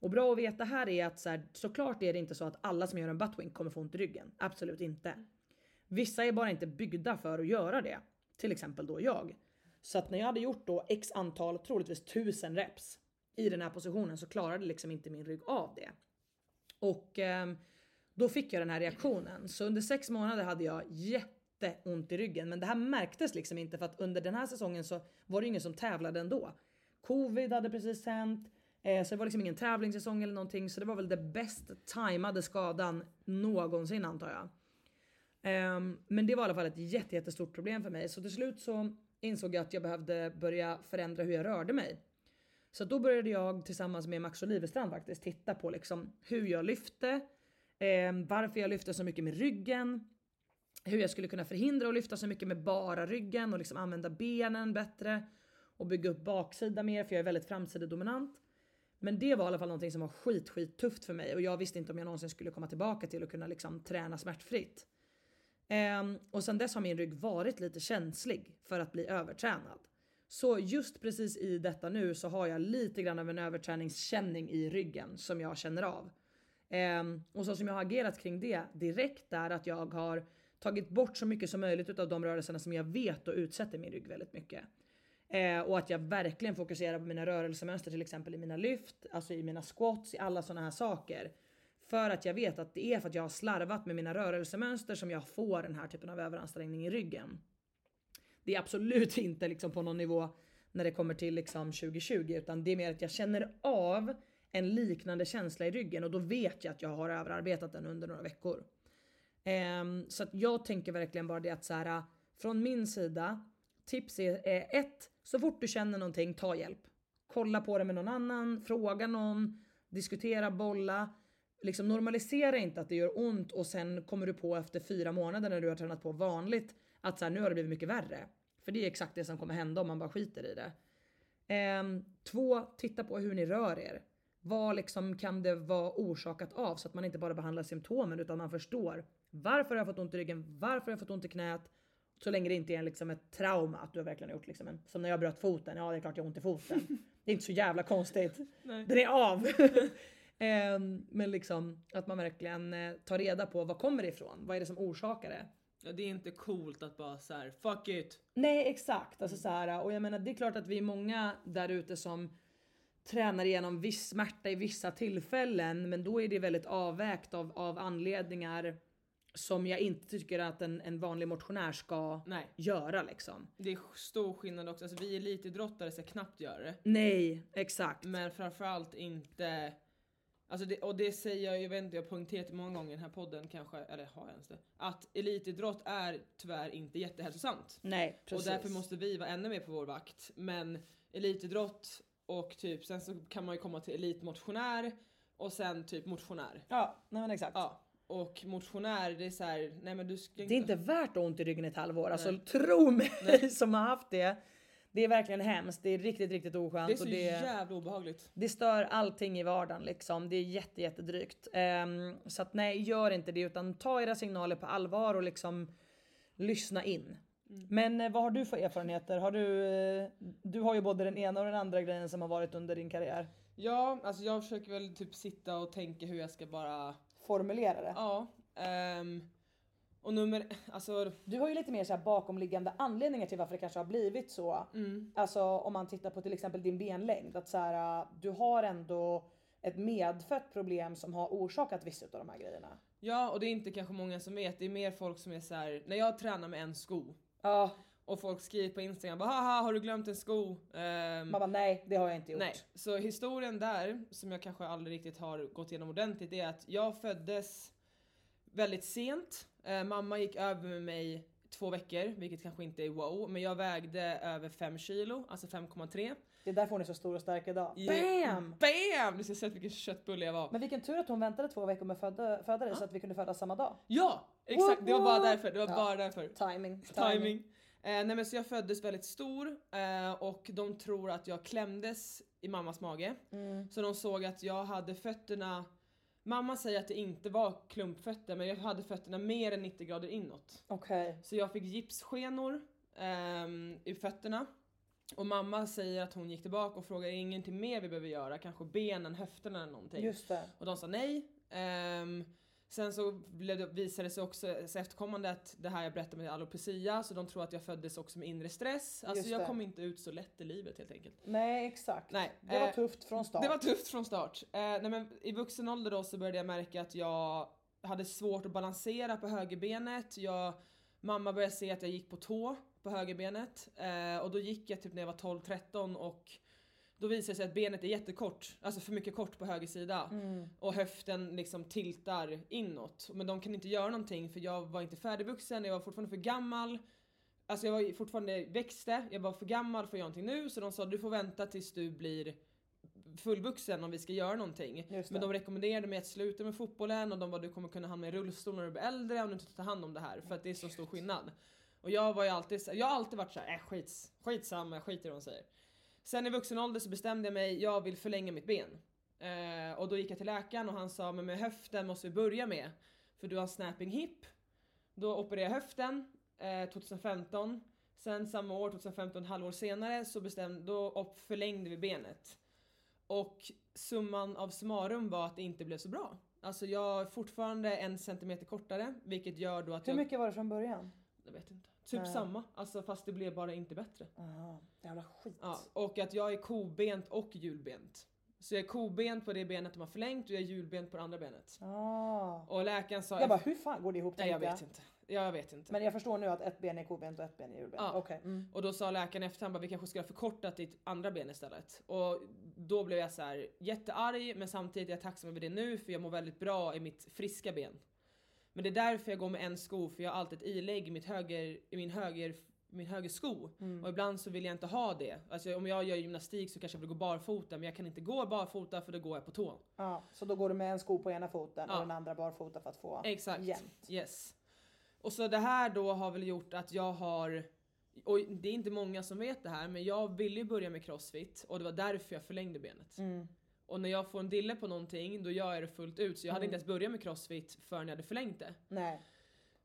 Speaker 3: Och bra att veta här är att så här, såklart är det inte så att alla som gör en buttwink kommer få ont i ryggen. Absolut inte. Vissa är bara inte byggda för att göra det. Till exempel då jag. Så att när jag hade gjort då x antal, troligtvis tusen reps i den här positionen så klarade liksom inte min rygg av det. Och eh, då fick jag den här reaktionen. Så under sex månader hade jag jätte ont i ryggen. Men det här märktes liksom inte för att under den här säsongen så var det ingen som tävlade ändå. Covid hade precis hänt. Eh, så det var liksom ingen tävlingssäsong eller någonting. Så det var väl den bäst tajmade skadan någonsin antar jag. Eh, men det var i alla fall ett jätte, jättestort problem för mig. Så till slut så insåg jag att jag behövde börja förändra hur jag rörde mig. Så då började jag tillsammans med Max Olivestrand faktiskt titta på liksom hur jag lyfte, eh, varför jag lyfte så mycket med ryggen, hur jag skulle kunna förhindra att lyfta så mycket med bara ryggen och liksom använda benen bättre och bygga upp baksida mer för jag är väldigt framsidedominant. Men det var i alla fall någonting som var skit, skit tufft för mig och jag visste inte om jag någonsin skulle komma tillbaka till att kunna liksom träna smärtfritt. Um, och sen dess har min rygg varit lite känslig för att bli övertränad. Så just precis i detta nu så har jag lite grann av en överträningskänning i ryggen som jag känner av. Um, och så som jag har agerat kring det direkt är att jag har tagit bort så mycket som möjligt av de rörelserna som jag vet och utsätter min rygg väldigt mycket. Eh, och att jag verkligen fokuserar på mina rörelsemönster till exempel i mina lyft, alltså i mina squats, i alla sådana här saker. För att jag vet att det är för att jag har slarvat med mina rörelsemönster som jag får den här typen av överansträngning i ryggen. Det är absolut inte liksom på någon nivå när det kommer till liksom 2020 utan det är mer att jag känner av en liknande känsla i ryggen och då vet jag att jag har överarbetat den under några veckor. Um, så att jag tänker verkligen bara det att så här, äh, från min sida, tips är är ett, så fort du känner någonting, ta hjälp. Kolla på det med någon annan, fråga någon, diskutera, bolla. Liksom normalisera inte att det gör ont och sen kommer du på efter fyra månader när du har tränat på vanligt att så här, nu har det blivit mycket värre. För det är exakt det som kommer hända om man bara skiter i det. Um, två, titta på hur ni rör er. vad liksom kan det vara orsakat av så att man inte bara behandlar symptomen utan man förstår varför har jag fått ont i ryggen, varför har jag fått ont i knät. Så länge det inte är liksom ett trauma att du har verkligen gjort liksom en, som när jag bröt foten. Ja, det är klart jag har ont i foten. Det är inte så jävla konstigt. Den är av. Ehm, Men liksom att man verkligen eh, tar reda på vad kommer det ifrån? Vad är det som orsakar det?
Speaker 2: Ja, det är inte coolt att bara så här, fuck it.
Speaker 3: Nej exakt, alltså så här, och jag menar det är klart att vi är många där ute som tränar igenom viss smärta i vissa tillfällen men då är det väldigt avvägt av, av anledningar som jag inte tycker att en, en vanlig motionär ska
Speaker 2: Nej.
Speaker 3: göra liksom.
Speaker 2: Det är stor skillnad också. Alltså, vi elitidrottare ska knappt göra det.
Speaker 3: Nej, exakt.
Speaker 2: Men framförallt inte Alltså det, och det säger jag, jag vet inte, jag har poängterat det många gånger i den här podden kanske, eller har jag ens det? Att elitidrott är tyvärr inte jättehälsosamt.
Speaker 3: Nej, precis.
Speaker 2: Och därför måste vi vara ännu mer på vår vakt. Men elitidrott och typ, sen så kan man ju komma till elitmotionär och sen typ motionär.
Speaker 3: Ja, nej men exakt.
Speaker 2: Ja. Och motionär, det är så här, nej men du ska
Speaker 3: Det är inte värt ont i ryggen i ett halvår. Alltså tro mig som har haft det. Det är verkligen hemskt. Det är riktigt, riktigt oskönt.
Speaker 2: Det är så
Speaker 3: och det,
Speaker 2: jävla obehagligt.
Speaker 3: det stör allting i vardagen liksom. Det är jätte, jättedrygt. Um, så att nej, gör inte det utan ta era signaler på allvar och liksom lyssna in. Men eh, vad har du för erfarenheter? Har du, eh, du har ju både den ena och den andra grejen som har varit under din karriär.
Speaker 2: Ja, alltså jag försöker väl typ sitta och tänka hur jag ska bara,
Speaker 3: Formulera det.
Speaker 2: ja. ehm, och nummer, alltså
Speaker 3: Du har ju lite mer så bakomliggande anledningar till varför det kanske har blivit så. Alltså om man tittar på till exempel din benlängd. Att så här, du har ändå ett medfött problem som har orsakat vissa av de här grejerna.
Speaker 2: Ja, och det är inte kanske många som vet. Det är mer folk som är så här. när jag tränar med en sko
Speaker 3: Ja,
Speaker 2: och folk skriver på Instagram bara haha har du glömt en sko? Ehm,
Speaker 3: man bara nej det har jag inte gjort.
Speaker 2: nej, så historien där som jag kanske aldrig riktigt har gått igenom ordentligt är att jag föddes väldigt sent. Eh, mamma gick över med mig två veckor, vilket kanske inte är wow, men jag vägde över 5 kilo, alltså 5,3.
Speaker 3: Det är därför hon är så stor och stark idag. Bam!
Speaker 2: BAM! Du ska se vilken köttbulle jag var.
Speaker 3: Men vilken tur att hon väntade två veckor med födda, föda dig så att vi kunde födas samma dag.
Speaker 2: Ja! Exakt, det var bara därför. Det var
Speaker 3: Ja.
Speaker 2: bara därför.
Speaker 3: Timing.
Speaker 2: Timing. Eh, nej men så jag föddes väldigt stor eh, och de tror att jag klämdes i mammas mage.
Speaker 3: Mm.
Speaker 2: Så de såg att jag hade fötterna Mamma säger att det inte var klumpfötter men jag hade fötterna mer än 90 grader inåt.
Speaker 3: Okej.
Speaker 2: Så jag fick gipsskenor ehm, i fötterna. Och mamma säger att hon gick tillbaka och frågade ingenting mer vi behöver göra, kanske benen, höfterna eller någonting.
Speaker 3: Just det.
Speaker 2: Och de sa nej. Ehm, sen så blev det, visade det sig också så efterkommande att det här jag berättade med alopecia, så de tror att jag föddes också med inre stress. Alltså jag kom inte ut så lätt i livet helt enkelt.
Speaker 3: Nej exakt.
Speaker 2: Nej,
Speaker 3: Det var
Speaker 2: eh,
Speaker 3: tufft från start.
Speaker 2: Det var tufft från start. Eh, nej men I vuxen ålder då så började jag märka att jag hade svårt att balansera på högerbenet. Jag, mamma började se att jag gick på tå på högerbenet. Eh, och då gick jag typ när jag var 12-13 och då visade det sig att benet är jättekort, alltså för mycket kort på höger sida.
Speaker 3: Mm.
Speaker 2: Och höften liksom tiltar inåt. Men de kan inte göra någonting för jag var inte färdigvuxen, jag var fortfarande för gammal. Alltså jag var fortfarande växte, jag var för gammal för att göra någonting nu så de sa du får vänta tills du blir fullvuxen om vi ska göra någonting. Men de rekommenderade mig att sluta med fotbollen och de bara du kommer kunna hamna i rullstol när du blir äldre om du inte tar hand om det här för att det är så stor skillnad. Och jag var ju alltid jag har alltid varit såhär, äh, skits, skitsamma, skiter i vad de säger. Sen i vuxen ålder så bestämde jag mig, jag vill förlänga mitt ben. Eh, och då gick jag till läkaren och han sa, men med höften måste vi börja med. För du har snapping hip. Då opererade jag höften eh, 2015. Sen samma år, 2015, ett halvår senare, så bestämde, då förlängde vi benet. Och summan av summarum var att det inte blev så bra. Alltså jag är fortfarande en centimeter kortare, vilket gör då att
Speaker 3: Hur
Speaker 2: jag...
Speaker 3: mycket var det från början?
Speaker 2: Jag vet inte. Typ
Speaker 3: Nej.
Speaker 2: samma, alltså fast det blev bara inte bättre.
Speaker 3: Aha, jävla skit.
Speaker 2: Ja, och att jag är kobent och hjulbent. Så jag är kobent på det benet de har förlängt och jag är hjulbent på det andra benet.
Speaker 3: Ah.
Speaker 2: Och läkaren sa...
Speaker 3: Jag bara hur fan går det ihop
Speaker 2: Nej jag vet inte. Jag vet inte.
Speaker 3: Men jag förstår nu att ett ben är kobent och ett ben är hjulbent.
Speaker 2: Ja.
Speaker 3: Okej. Mm.
Speaker 2: Och då sa läkaren efter han bara vi kanske ska förkorta ditt andra ben istället. Och då blev jag så här jättearg men samtidigt är jag tacksam över det nu för jag mår väldigt bra i mitt friska ben. Men det är därför jag går med en sko för jag har alltid ett ilägg i, mitt höger, i min höger min höger sko
Speaker 3: Mm.
Speaker 2: och ibland så vill jag inte ha det. Alltså om jag gör gymnastik så kanske jag vill gå barfota men jag kan inte gå barfota för då går jag på tå.
Speaker 3: Ja, så då går du med en sko på ena foten
Speaker 2: Ja.
Speaker 3: och den andra barfota för att få
Speaker 2: Exakt.
Speaker 3: jämnt.
Speaker 2: Yes. Och så det här då har väl gjort att jag har och det är inte många som vet det här men jag ville ju börja med crossfit och det var därför jag förlängde benet.
Speaker 3: Mm.
Speaker 2: Och när jag får en dille på någonting då gör jag det fullt ut. Så jag hade
Speaker 3: Mm.
Speaker 2: inte ens börjat med crossfit förrän jag hade förlängt det.
Speaker 3: Nej.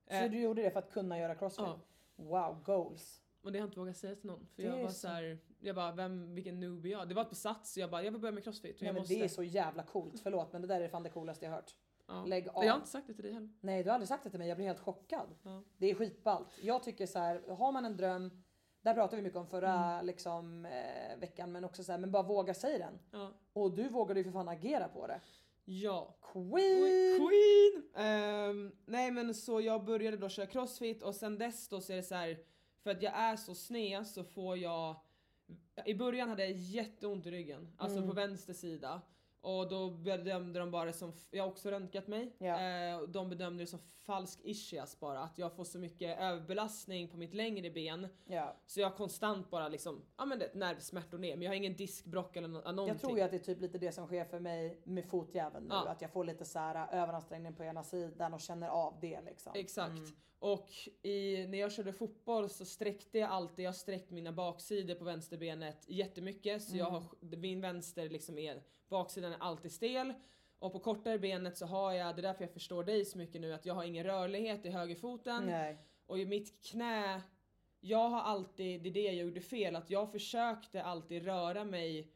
Speaker 3: Så
Speaker 2: Eh.
Speaker 3: du gjorde det för att kunna göra crossfit?
Speaker 2: Ja.
Speaker 3: Wow, goals.
Speaker 2: Och det har jag inte vågat säga till någon. För
Speaker 3: Det
Speaker 2: jag var
Speaker 3: så-
Speaker 2: här, jag bara vem, vilken noob är jag? Det var på sats så jag bara jag vill börja med crossfit.
Speaker 3: Nej,
Speaker 2: jag
Speaker 3: men
Speaker 2: måste.
Speaker 3: det är så jävla coolt, förlåt men det där är fan det coolaste jag hört.
Speaker 2: ja.
Speaker 3: lägg av.
Speaker 2: Jag har inte sagt det till dig heller.
Speaker 3: Nej du har aldrig sagt det till mig, jag blir helt chockad.
Speaker 2: Ja.
Speaker 3: Det är skitballt. Jag tycker så här, har man en dröm, där pratade vi mycket om förra
Speaker 2: Mm.
Speaker 3: liksom, eh, veckan, men också så här, men bara våga säga den.
Speaker 2: Ja.
Speaker 3: Och du vågade ju för fan agera på det.
Speaker 2: ja.
Speaker 3: Queen!
Speaker 2: Queen! Ehm, nej men så jag började då köra crossfit och sen dess då så är det så här för att jag är så sned så får jag i början hade jag jätteont i ryggen, alltså
Speaker 3: Mm.
Speaker 2: på vänster sida. Och då bedömde de bara det som, jag har också röntgat mig, eh, och de bedömde det som falsk ischias bara, att jag får så mycket överbelastning på mitt längre ben
Speaker 3: Ja.
Speaker 2: så jag har konstant bara liksom, ja men det, nervsmärtor ner men jag har ingen diskbrock eller nå- någonting.
Speaker 3: Jag tror ju att det är typ lite det som sker för mig med fotjäveln nu.
Speaker 2: Ja.
Speaker 3: Att jag får lite så här äh, överansträngning på ena sidan och känner av det liksom.
Speaker 2: Exakt.
Speaker 3: Mm.
Speaker 2: Och i, när jag körde fotboll så sträckte jag alltid, jag har sträckt mina baksidor på vänsterbenet jättemycket så jag
Speaker 3: Mm.
Speaker 2: har, min vänster liksom är, baksidan är alltid stel. Och på kortare benet så har jag, det är därför jag förstår dig så mycket nu, att jag har ingen rörlighet i högerfoten.
Speaker 3: Nej.
Speaker 2: Och i mitt knä, jag har alltid, det är det jag gjorde fel, att jag försökte alltid röra mig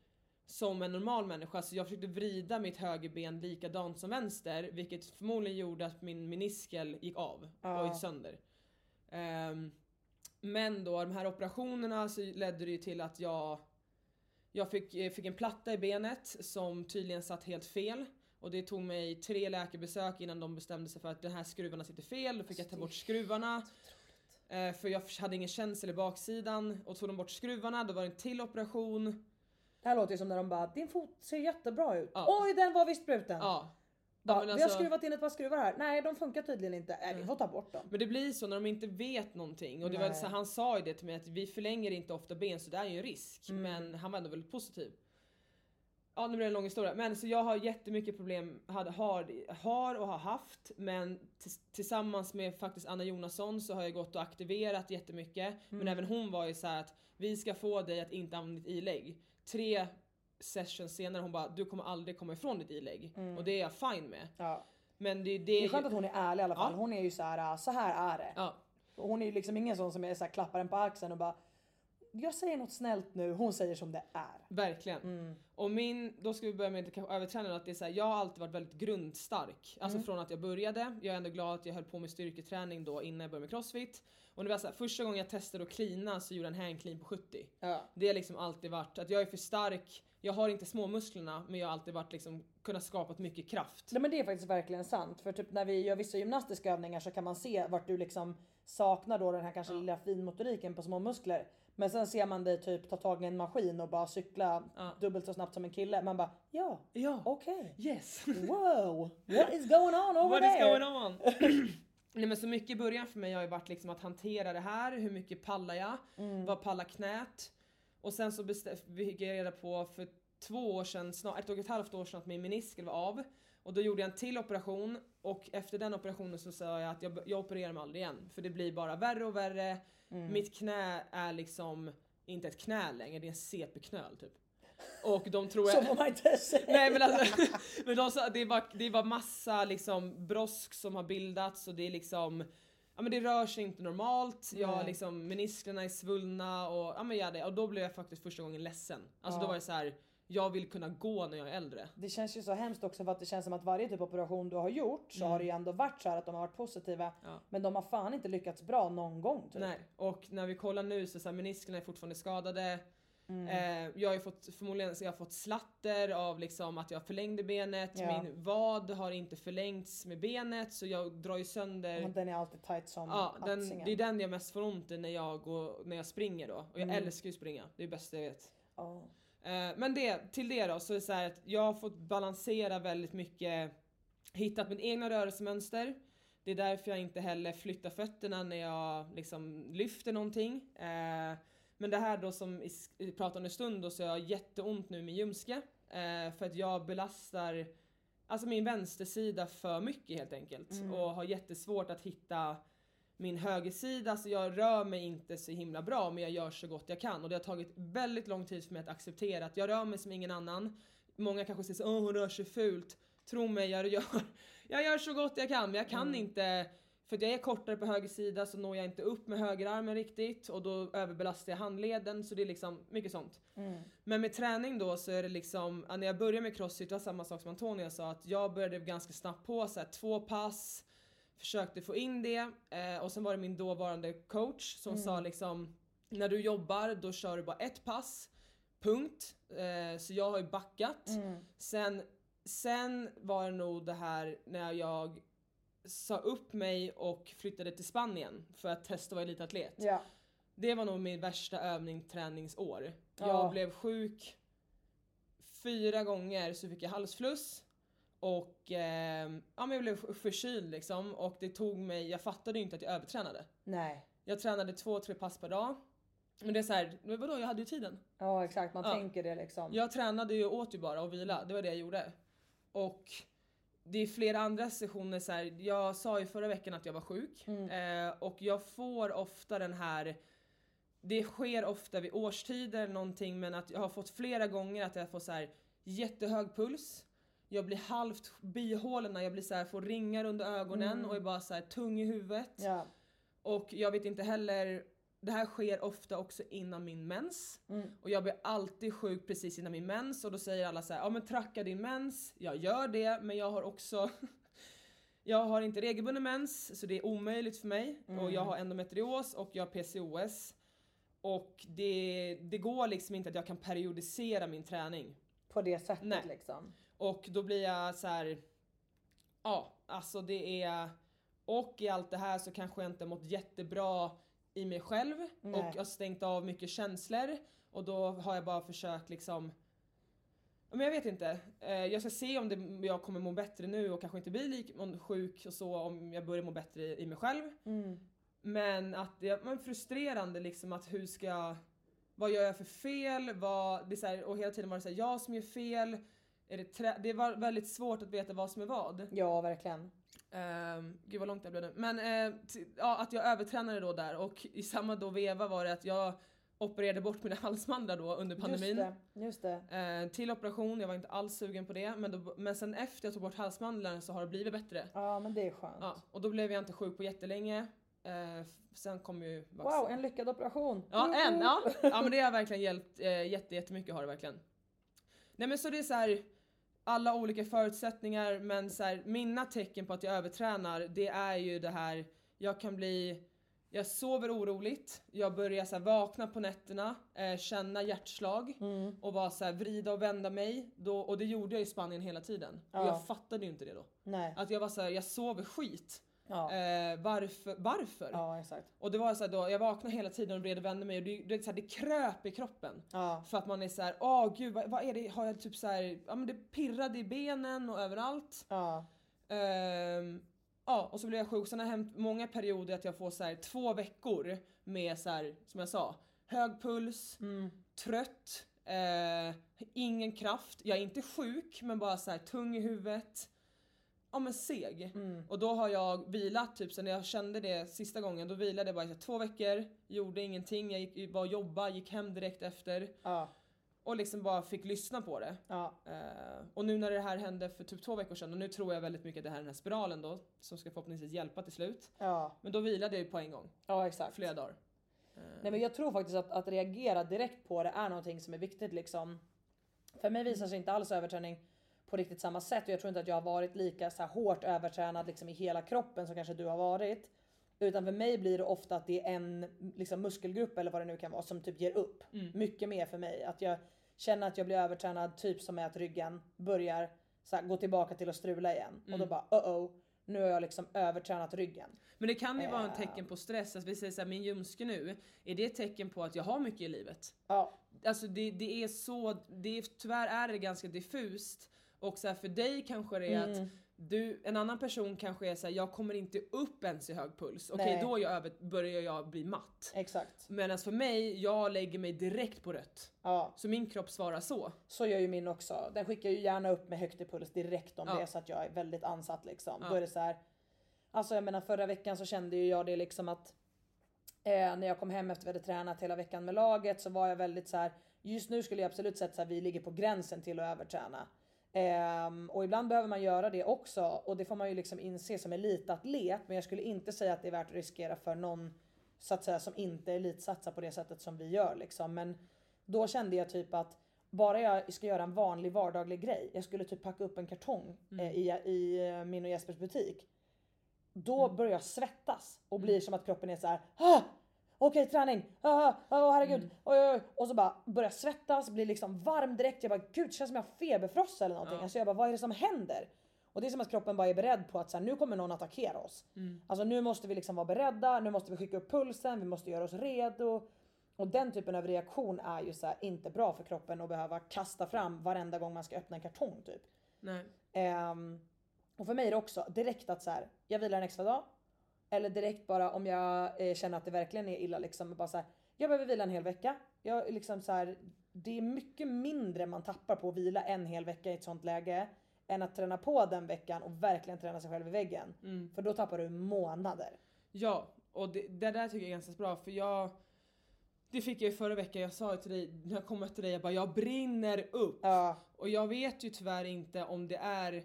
Speaker 2: som en normal människa. Så jag försökte vrida mitt högerben likadant som vänster, vilket förmodligen gjorde att min meniskel gick av och gick sönder. Ehm, men då de här operationerna så ledde det ju till att jag jag fick, eh, fick en platta i benet som tydligen satt helt fel. Och det tog mig tre läkarbesök innan de bestämde sig för att de här skruvarna sitter fel. Då fick jag ta bort skruvarna. Eh, för jag hade ingen känsel i baksidan. Och tog de bort skruvarna, då var det en till operation.
Speaker 3: Det här låter ju som när de bara din fot ser jättebra ut.
Speaker 2: Ja.
Speaker 3: Oj den var visst bruten.
Speaker 2: Ja. Ja, men
Speaker 3: Vi har
Speaker 2: alltså-
Speaker 3: skruvat in ett par skruvar här. Nej de funkar tydligen inte. Äh, vi får ta bort dem.
Speaker 2: Men det blir så när de inte vet någonting. Och det var
Speaker 3: Nej.
Speaker 2: så, han sa ju det till mig att vi förlänger inte ofta ben så det är ju en risk.
Speaker 3: Mm.
Speaker 2: Men han var ändå väldigt positiv. Ja nu blir det en lång historia. Men så jag har jättemycket problem, hade, har, har och har haft. Men tillsammans med faktiskt Anna Jonasson så har jag gått och aktiverat jättemycket. Men även hon var ju så här att vi ska få dig att inte använda ditt ilägg. Tre sessions senare hon bara du kommer aldrig komma ifrån ditt ilägg. Och det är jag fine med.
Speaker 3: Ja.
Speaker 2: Men det, det,
Speaker 3: Det är skönt att hon är ärlig i alla fall.
Speaker 2: Ja.
Speaker 3: Hon är ju så här, så här är det.
Speaker 2: Ja.
Speaker 3: Och Hon är ju liksom ingen sån som är så här, klappar en på axeln och bara jag säger något snällt nu, hon säger som det är.
Speaker 2: Verkligen.
Speaker 3: Mm.
Speaker 2: Och min, då ska vi börja med kanske överträningen, att det är så här, jag har alltid varit väldigt grundstark. Alltså
Speaker 3: Mm.
Speaker 2: från att jag började. Jag är ändå glad att jag höll på med styrketräning då innan jag började med crossfit. Och det var så här, första gången jag testade att cleana så gjorde jag en hand clean på 70.
Speaker 3: Ja.
Speaker 2: Det har liksom alltid varit att jag är för stark, jag har inte småmusklerna men jag har alltid varit liksom kunnat skapa mycket kraft.
Speaker 3: Nej, men det är faktiskt verkligen sant. För typ när vi gör vissa gymnastiska övningar så kan man se vart du liksom saknar då den här kanske lilla finmotoriken på små muskler. Men sen ser man dig typ ta tag i en maskin och bara cykla
Speaker 2: Ja.
Speaker 3: dubbelt så snabbt som en kille. Man bara ja,
Speaker 2: Ja.
Speaker 3: okej.
Speaker 2: Yes!
Speaker 3: Wow, what is going on over
Speaker 2: What
Speaker 3: there?
Speaker 2: is going on? Nej men så mycket i början för mig har ju varit liksom att hantera det här, hur mycket pallar jag?
Speaker 3: Mm.
Speaker 2: Vad pallar knät? Och sen så fick jag reda på för två år sedan, snart ett och ett halvt år sedan att min meniskel var av. Och då gjorde jag en till operation och efter den operationen så sa jag att jag, jag opererar mig aldrig igen. För det blir bara värre och värre.
Speaker 3: Mm.
Speaker 2: Mitt knä är liksom inte ett knä längre, det är en CP-knöl typ. Och de tror jag...
Speaker 3: får man inte säga.
Speaker 2: Nej men alltså, men de sa, det, bara, det bara massa liksom brosk som har bildats och det är liksom Ja men det rör sig inte normalt, jag
Speaker 3: Nej.
Speaker 2: liksom menisklerna är svullna och ja men ja, det, och då blev jag faktiskt första gången ledsen. Alltså
Speaker 3: Ja.
Speaker 2: då var det så här. Jag vill kunna gå när jag är äldre.
Speaker 3: Det känns ju så hemskt också för att det känns som att varje typ av operation du har gjort så har det ju ändå varit så här att de har varit positiva.
Speaker 2: Mm. Ja.
Speaker 3: Men de har fan inte lyckats bra någon gång typ.
Speaker 2: Nej, och när vi kollar nu så, så här, meniskerna är fortfarande skadade.
Speaker 3: Mm.
Speaker 2: Eh, jag har ju fått förmodligen så jag har fått slatter av liksom att jag förlängde benet.
Speaker 3: Ja.
Speaker 2: Min vad har inte förlängts med benet så jag drar ju sönder
Speaker 3: Men Den är alltid tight som
Speaker 2: Ja, den, det är den jag mest får ont i när jag, går, när jag springer då. Och jag
Speaker 3: Mm.
Speaker 2: älskar ju springa, det är det bästa jag vet.
Speaker 3: Ja.
Speaker 2: Eh, men det, till det då så är det så att jag har fått balansera väldigt mycket, hittat mitt egna rörelsemönster. Det är därför jag inte heller flyttar fötterna när jag liksom lyfter någonting. Eh, men det här då som vi pratade om en stund då så har jag jätteont nu med ljumske. Eh, för att jag belastar alltså min vänstersida för mycket helt enkelt. Och har jättesvårt att hitta min högersida, så jag rör mig inte så himla bra men jag gör så gott jag kan. Och det har tagit väldigt lång tid för mig att acceptera att jag rör mig som ingen annan. många kanske säger så, åh hon rör sig fult. Tro mig, jag gör, jag gör så gott jag kan men jag kan
Speaker 3: Mm.
Speaker 2: inte för att jag är kortare på höger sida så når jag inte upp med högerarmen riktigt och då överbelastar jag handleden så det är liksom mycket sånt.
Speaker 3: Mm.
Speaker 2: Men med träning då så är det liksom, när jag började med crossfit det var samma sak som Antonia sa att jag började ganska snabbt på så här, två pass, försökte få in det eh, och sen var det min dåvarande coach som sa liksom när du jobbar då kör du bara ett pass, punkt. Eh, så jag har ju backat.
Speaker 3: Mm.
Speaker 2: Sen, sen var det nog det här när jag sa upp mig och flyttade till Spanien för att testa att vara elitatlet.
Speaker 3: Ja.
Speaker 2: Det var nog min värsta övning träningsår.
Speaker 3: Ja.
Speaker 2: Jag blev sjuk fyra gånger så fick jag halsfluss och eh, ja, men jag blev förkyld liksom och det tog mig, jag fattade ju inte att jag övertränade.
Speaker 3: Nej.
Speaker 2: Jag tränade två, tre pass per dag. Men det är såhär, vadå jag hade ju tiden.
Speaker 3: Ja exakt, man
Speaker 2: Ja.
Speaker 3: tänker det liksom.
Speaker 2: Jag tränade ju åt ju bara och vila, det var det jag gjorde. Och det är flera andra sessioner så här. jag sa ju förra veckan att jag var sjuk
Speaker 3: Mm.
Speaker 2: eh, och jag får ofta den här det sker ofta vid årstider någonting men att jag har fått flera gånger att jag får så här jättehög puls. Jag blir halvt bihålorna, jag blir så här, får ringar under ögonen och är bara så här tung i huvudet.
Speaker 3: Mm. Ja.
Speaker 2: Och jag vet inte heller, det här sker ofta också innan min mens.
Speaker 3: Mm.
Speaker 2: Och jag blir alltid sjuk precis innan min mens och då säger alla så här, ja men tracka din mens. Jag gör det men jag har också Jag har inte regelbunden mens så det är omöjligt för mig och
Speaker 3: Mm.
Speaker 2: jag har endometrios och jag har PCOS. Och det, det går liksom inte att jag kan periodisera min träning.
Speaker 3: På det sättet
Speaker 2: Nej.
Speaker 3: liksom.
Speaker 2: Och då blir jag så här. Ja, alltså det är... Och i allt det här så kanske jag inte mått jättebra i mig själv
Speaker 3: Nej.
Speaker 2: och jag har stängt av mycket känslor och då har jag bara försökt liksom men jag vet inte. Eh, Jag ska se om det, jag kommer må bättre nu och kanske inte bli lika sjuk och så om jag börjar må bättre i mig själv.
Speaker 3: Mm.
Speaker 2: Men att det är frustrerande liksom att hur ska jag, vad gör jag för fel? Vad, det är här, och hela tiden var det så här, jag som gör fel. Är det, trä, det var väldigt svårt att veta vad som är vad.
Speaker 3: Ja verkligen.
Speaker 2: Um, gud vad långt jag blev nu. Men eh, t- ja, att jag övertränade då där och i samma då veva var det att jag opererade bort mina halsmandlar då under pandemin.
Speaker 3: Just det. Just det.
Speaker 2: Eh, till operation, jag var inte alls sugen på det men, då, men sen efter jag tog bort halsmandlarna så har det blivit bättre.
Speaker 3: Ja men det är skönt.
Speaker 2: Ja, och då blev jag inte sjuk på jättelänge. Eh, sen kom ju vaccin.
Speaker 3: Wow, en lyckad operation.
Speaker 2: Ja, en! Ja. ja men det har verkligen hjälpt eh, jätte, jättemycket har det verkligen. Nej men så det är så här alla olika förutsättningar men så här, mina tecken på att jag övertränar det är ju det här, jag kan bli jag sover oroligt, jag börjar så här vakna på nätterna, eh, känna hjärtslag
Speaker 3: Mm.
Speaker 2: och bara så här vrida och vända mig. Då, och det gjorde jag i Spanien hela tiden. Och
Speaker 3: Ja.
Speaker 2: jag fattade ju inte det då.
Speaker 3: Nej.
Speaker 2: Att jag var så här, jag sover skit.
Speaker 3: Ja.
Speaker 2: Eh, varför? varför?
Speaker 3: ja exakt.
Speaker 2: Och det var så här då, jag vaknade hela tiden och vred och vände mig och det, det, så här, det kröp i kroppen.
Speaker 3: Ja.
Speaker 2: För att man är så här, åh gud vad, vad är det, har jag typ så här, ja men det pirrade i benen och överallt.
Speaker 3: Ja.
Speaker 2: Ehm, ja och så blev jag sjuk, sen har det hänt många perioder att jag får så här två veckor med så här, som jag sa, hög puls,
Speaker 3: Mm.
Speaker 2: trött, eh, ingen kraft. Jag är inte sjuk men bara så här tung i huvudet. Ja men seg.
Speaker 3: Mm.
Speaker 2: Och då har jag vilat typ sen jag kände det sista gången, då vilade jag bara här två veckor, gjorde ingenting, jag gick bara och jobbade, gick hem direkt efter
Speaker 3: Ja.
Speaker 2: och liksom bara fick lyssna på det.
Speaker 3: Ja.
Speaker 2: Eh, och nu när det här hände för typ två veckor sedan och nu tror jag väldigt mycket att det här är den här spiralen då som ska förhoppningsvis hjälpa till slut.
Speaker 3: Ja.
Speaker 2: Men då vilade jag ju på en gång,
Speaker 3: Ja exakt.
Speaker 2: flera dagar. Eh,
Speaker 3: Nej men jag tror faktiskt att, att reagera direkt på det är någonting som är viktigt liksom. För mig visar sig inte alls överträning på riktigt samma sätt och jag tror inte att jag har varit lika så här, hårt övertränad liksom i hela kroppen som kanske du har varit. Utan för mig blir det ofta att det är en liksom, muskelgrupp eller vad det nu kan vara som typ ger upp.
Speaker 2: Mm.
Speaker 3: Mycket mer för mig. Att jag känner att jag blir övertränad typ som är att ryggen börjar så här, gå tillbaka till att strula igen. Och då bara uh oh nu har jag liksom övertränat ryggen.
Speaker 2: Men det kan ju vara ett
Speaker 3: Eh.
Speaker 2: tecken på stress, att vi säger såhär min ljumske nu, är det ett tecken på att jag har mycket i livet?
Speaker 3: Ja,
Speaker 2: Alltså det, det är så, det är, tyvärr är det ganska diffust. Och så här, för dig kanske det är
Speaker 3: Mm.
Speaker 2: att du, en annan person kanske är såhär, jag kommer inte upp ens i hög puls. Okej
Speaker 3: Nej.
Speaker 2: då jag över, börjar jag bli matt.
Speaker 3: exakt.
Speaker 2: Medan för mig, jag lägger mig direkt på rött.
Speaker 3: Ja.
Speaker 2: Så min kropp svarar så.
Speaker 3: Så gör ju min också. Den skickar ju gärna upp med högt i puls direkt om
Speaker 2: Ja.
Speaker 3: det är så att jag är väldigt ansatt liksom.
Speaker 2: Ja.
Speaker 3: Då är det så här. Alltså jag menar förra veckan så kände ju jag det liksom att Eh, när jag kom hem efter vi hade tränat hela veckan med laget så var jag väldigt så här. Just nu skulle jag absolut säga att vi ligger på gränsen till att överträna. Ehm, och ibland behöver man göra det också och det får man ju liksom inse som elitatlet. Men jag skulle inte säga att det är värt att riskera för någon så att säga som inte elitsatsar på det sättet som vi gör liksom. Men då kände jag typ att bara jag ska göra en vanlig vardaglig grej. Jag skulle typ packa upp en kartong eh, i, i eh, min och Jespers butik. Då börjar jag svettas och blir som att kroppen är så här. "Ah! Okej träning, ah, ah, herregud. Oj, oj, oj. Och så bara börjar svettas, blir liksom varm direkt. Jag bara gud det känns som jag har feberfrossa eller någonting. Alltså jag bara vad är det som händer? Och det är som att kroppen bara är beredd på att så här, nu kommer någon attackera oss. Alltså nu måste vi liksom vara beredda, nu måste vi skicka upp pulsen, vi måste göra oss redo. Och den typen av reaktion är ju så här, inte bra för kroppen att behöva kasta fram varenda gång man ska öppna en kartong typ.
Speaker 2: Nej.
Speaker 3: Ehm, och för mig är det också direkt att så här, jag vilar en extra dag. Eller direkt bara om jag eh, känner att det verkligen är illa liksom. Bara så här, jag behöver vila en hel vecka. Jag, liksom så här, det är mycket mindre man tappar på att vila en hel vecka i ett sånt läge. Än att träna på den veckan och verkligen träna sig själv i väggen. För då tappar du månader.
Speaker 2: Ja, och det, det där tycker jag är ganska bra för jag det fick jag ju förra veckan, jag sa ju till dig när jag kom till dig, jag bara jag brinner upp.
Speaker 3: Ja.
Speaker 2: Och jag vet ju tyvärr inte om det är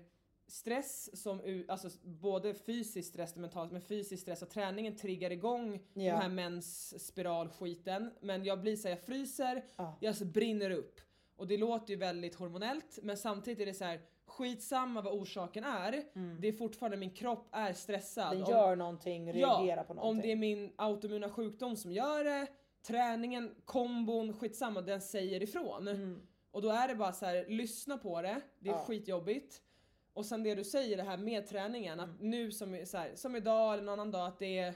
Speaker 2: stress som, alltså både fysisk stress och mentalt, men fysisk stress och träningen triggar igång
Speaker 3: Ja.
Speaker 2: den här mensspiralskiten. Men jag blir såhär, jag fryser,
Speaker 3: Ja.
Speaker 2: jag så brinner upp. Och det låter ju väldigt hormonellt men samtidigt är det så här skitsamma vad orsaken är. Det är fortfarande min kropp är stressad.
Speaker 3: Den
Speaker 2: Om-
Speaker 3: gör någonting, reagerar på någonting.
Speaker 2: om det är min autoimmuna sjukdom som gör det, träningen, kombon, skitsamma, den säger ifrån. Och då är det bara så här, lyssna på det, det är
Speaker 3: Mm. Ja.
Speaker 2: skitjobbigt. Och sen det du säger det här med träningen,
Speaker 3: Mm.
Speaker 2: att nu som, så här, som idag eller någon annan dag att det är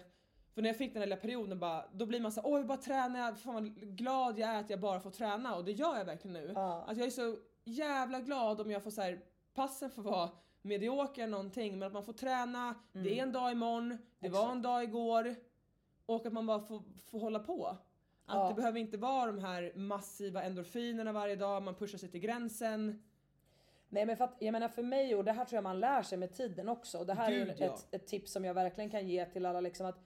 Speaker 2: för när jag fick den här lilla perioden bara, då blir man så här, oj bara träna, fan vad glad jag är att jag bara får träna och det gör jag verkligen nu.
Speaker 3: Ja.
Speaker 2: Att jag är så jävla glad om jag får så här, passen får vara medioker eller någonting men att man får träna, det är en dag imorgon, det var
Speaker 3: Mm. Exakt.
Speaker 2: en dag igår och att man bara får, får hålla på. Att
Speaker 3: Ja.
Speaker 2: det behöver inte vara de här massiva endorfinerna varje dag, man pushar sig till gränsen.
Speaker 3: Nej men för att, jag menar för mig och det här tror jag man lär sig med tiden också. Och det här är
Speaker 2: Gud,
Speaker 3: ju
Speaker 2: ja.
Speaker 3: ett, ett tips som jag verkligen kan ge till alla liksom att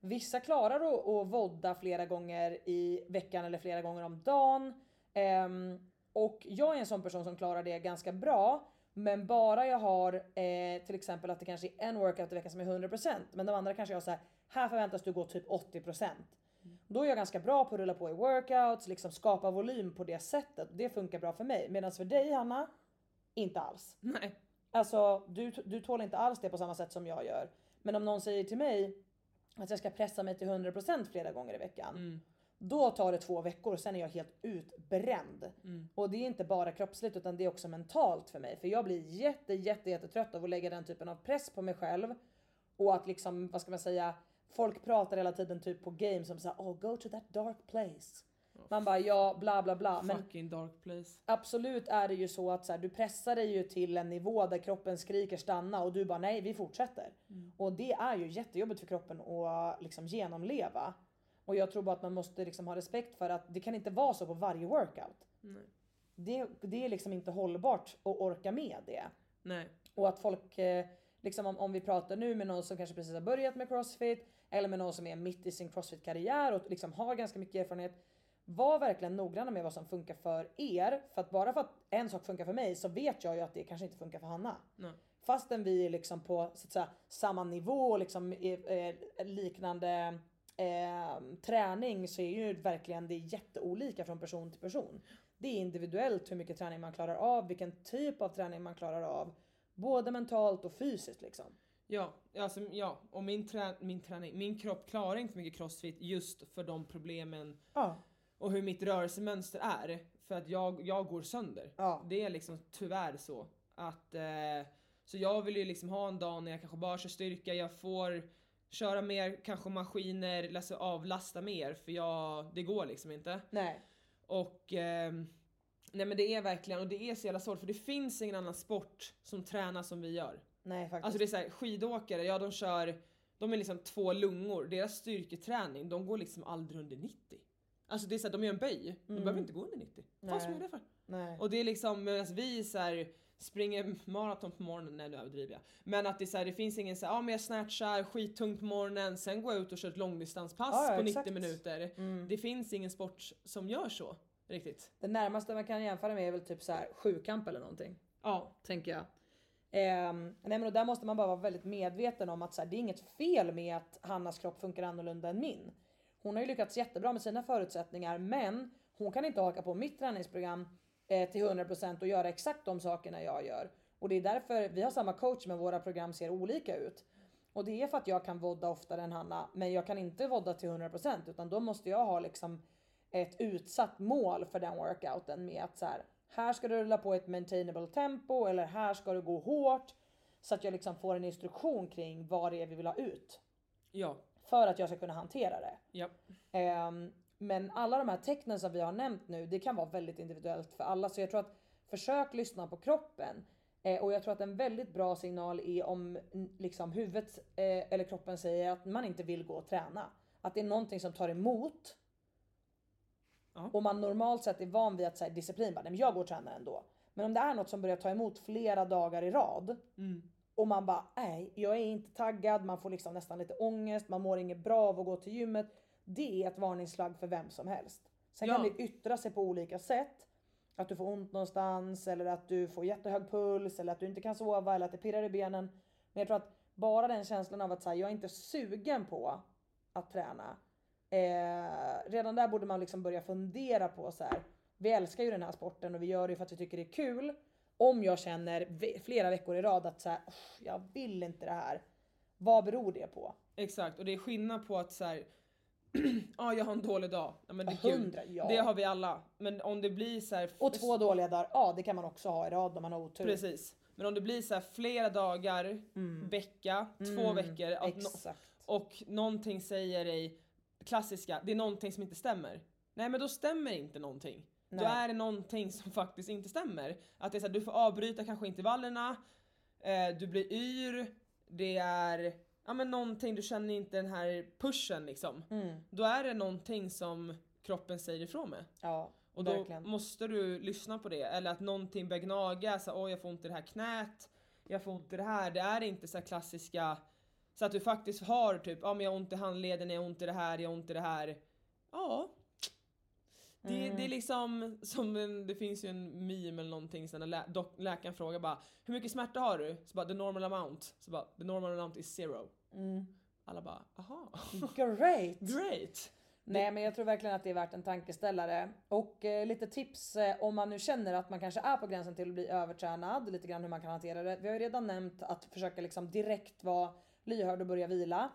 Speaker 3: vissa klarar att, att vodda flera gånger i veckan eller flera gånger om dagen. Ehm, och jag är en sån person som klarar det ganska bra. Men bara jag har eh, till exempel att det kanske är en workout i veckan som är 100% men de andra kanske jag så här, här förväntas du gå typ 80%. Då är jag ganska bra på att rulla på i workouts, liksom skapa volym på det sättet. Det funkar bra för mig. Medan för dig Hanna, inte alls.
Speaker 2: Nej.
Speaker 3: Alltså du, du tål inte alls det på samma sätt som jag gör. Men om någon säger till mig att jag ska pressa mig till 100% flera gånger i veckan. Då tar det två veckor, sen är jag helt utbränd. Och det är inte bara kroppsligt utan det är också mentalt för mig. För jag blir jätte jätte jätte trött av att lägga den typen av press på mig själv. Och att liksom, vad ska man säga, folk pratar hela tiden typ på games som såhär oh go to that dark place. Man bara ja bla bla bla. Men
Speaker 2: Fucking dark place.
Speaker 3: absolut är det ju så att så här, du pressar dig ju till en nivå där kroppen skriker stanna och du bara nej vi fortsätter. Och det är ju jättejobbigt för kroppen att liksom genomleva. Och jag tror bara att man måste liksom ha respekt för att det kan inte vara så på varje workout. Det, det är liksom inte hållbart att orka med det.
Speaker 2: Nej.
Speaker 3: Och att folk, eh, liksom om, om vi pratar nu med någon som kanske precis har börjat med crossfit eller med någon som är mitt i sin crossfit karriär och liksom har ganska mycket erfarenhet. Var verkligen noggranna med vad som funkar för er. För att bara för att en sak funkar för mig så vet jag ju att det kanske inte funkar för Hanna.
Speaker 2: Nej.
Speaker 3: Fastän vi är liksom på så att säga, samma nivå och liksom är liknande eh, träning så är ju verkligen det jätteolika från person till person. Det är individuellt hur mycket träning man klarar av, vilken typ av träning man klarar av. Både mentalt och fysiskt liksom.
Speaker 2: Ja, alltså, ja, och min, trä- min träning, min kropp klarar inte mycket crossfit just för de problemen
Speaker 3: Ja.
Speaker 2: Och hur mitt rörelsemönster är. För att jag, jag går sönder.
Speaker 3: Ja.
Speaker 2: Det är liksom tyvärr så. Att, eh, så jag vill ju liksom ha en dag när jag kanske bara kör styrka, jag får köra mer kanske maskiner, läsa avlasta mer för jag, det går liksom inte.
Speaker 3: Nej.
Speaker 2: Och ehm, nej men det är verkligen, och det är så jävla svårt för det finns ingen annan sport som tränar som vi gör.
Speaker 3: Nej faktiskt.
Speaker 2: Alltså det är såhär, skidåkare, ja de kör, de är liksom två lungor, deras styrketräning, de går liksom aldrig under 90. Alltså det är såhär, de gör en böj, de behöver inte gå under 90. Vad
Speaker 3: Nej.
Speaker 2: ska man göra det för?
Speaker 3: Nej.
Speaker 2: Och det är liksom, medan vi så här, springer maraton på morgonen, nej nu överdriver jag. Men att det, är så här, det finns ingen så här, ja men jag snatchar skittungt på morgonen, sen går jag ut och kör ett långdistanspass
Speaker 3: Ja, ja,
Speaker 2: på 90
Speaker 3: exakt. Mm.
Speaker 2: minuter. Det finns ingen sport som gör så riktigt.
Speaker 3: Det närmaste man kan jämföra med är väl typ så här sjukamp eller någonting.
Speaker 2: Ja,
Speaker 3: tänker jag. Ehm, nej men där måste man bara vara väldigt medveten om att så här, det är inget fel med att Hannas kropp funkar annorlunda än min. Hon har ju lyckats jättebra med sina förutsättningar men hon kan inte haka på mitt träningsprogram eh, till 100% och göra exakt de sakerna jag gör. Och det är därför vi har samma coach men våra program ser olika ut. Och det är för att jag kan vodda oftare än Hanna men jag kan inte vodda till 100% utan då måste jag ha liksom ett utsatt mål för den workouten med att så här, här ska du rulla på ett maintainable tempo eller här ska du gå hårt. Så att jag liksom får en instruktion kring vad det är vi vill ha ut.
Speaker 2: ja,
Speaker 3: för att jag ska kunna hantera det.
Speaker 2: ja.
Speaker 3: Ehm, men alla de här tecknen som vi har nämnt nu, det kan vara väldigt individuellt för alla. Så jag tror att försök lyssna på kroppen. Eh, och jag tror att en väldigt bra signal är om mm, liksom huvudet eh, eller kroppen säger att man inte vill gå och träna. Att det är någonting som tar emot.
Speaker 2: Ja.
Speaker 3: Och man normalt sett är van vid att säga disciplin, bara, "Nej, men jag går och tränar ändå. Men om det är något som börjar ta emot flera dagar i rad och man bara nej, jag är inte taggad, man får liksom nästan lite ångest, man mår inget bra av att gå till gymmet. Det är ett varningsflagg för vem som helst. Sen kan
Speaker 2: Ja.
Speaker 3: det yttra sig på olika sätt. Att du får ont någonstans eller att du får jättehög puls eller att du inte kan sova eller att det pirrar i benen. Men jag tror att bara den känslan av att säga jag är inte sugen på att träna. Eh, redan där borde man liksom börja fundera på så här. Vi älskar ju den här sporten och vi gör det för att vi tycker det är kul. Om jag känner ve- flera veckor i rad att så här, "Uff, jag vill inte det här. Vad beror det på?
Speaker 2: Exakt, och det är skillnad på att så här. Ja, jag har en dålig dag. Ja, men det är
Speaker 3: Ja.
Speaker 2: Det har vi alla. Men om det blir så här.
Speaker 3: Och två dåliga dagar, ja det kan man också ha i rad om man har otur.
Speaker 2: Precis. Men om det blir så här flera dagar, vecka, två veckor no-
Speaker 3: Mm.
Speaker 2: Och någonting säger dig, klassiska, det är någonting som inte stämmer. Nej men då stämmer inte någonting. Då
Speaker 3: Nej.
Speaker 2: är det någonting som faktiskt inte stämmer. Att det är så här, du får avbryta kanske intervallerna, eh, du blir yr, det är ja, men någonting, du känner inte den här pushen liksom.
Speaker 3: Mm.
Speaker 2: Då är det någonting som kroppen säger ifrån med.
Speaker 3: Ja,
Speaker 2: Och då
Speaker 3: verkligen.
Speaker 2: måste du lyssna på det. Eller att någonting börjar gnaga, så oj jag får ont i det här knät, jag får ont i det här. Det är inte så klassiska, så att du faktiskt har typ, ja men jag har ont i handleden, jag har ont i det här, jag har ont i det här. Ja. Det,
Speaker 3: Mm.
Speaker 2: det är liksom som en, det finns ju en meme eller någonting sen när lä, dock, läkaren frågar bara Hur mycket smärta har du? Så bara the normal amount. Så bara the normal amount is zero.
Speaker 3: Mm.
Speaker 2: Alla bara aha.
Speaker 3: Great!
Speaker 2: Great!
Speaker 3: Nej men jag tror verkligen att det är värt en tankeställare. Och eh, lite tips eh, om man nu känner att man kanske är på gränsen till att bli övertränad, lite grann hur man kan hantera det. Vi har ju redan nämnt att försöka liksom direkt vara lyhörd och börja vila.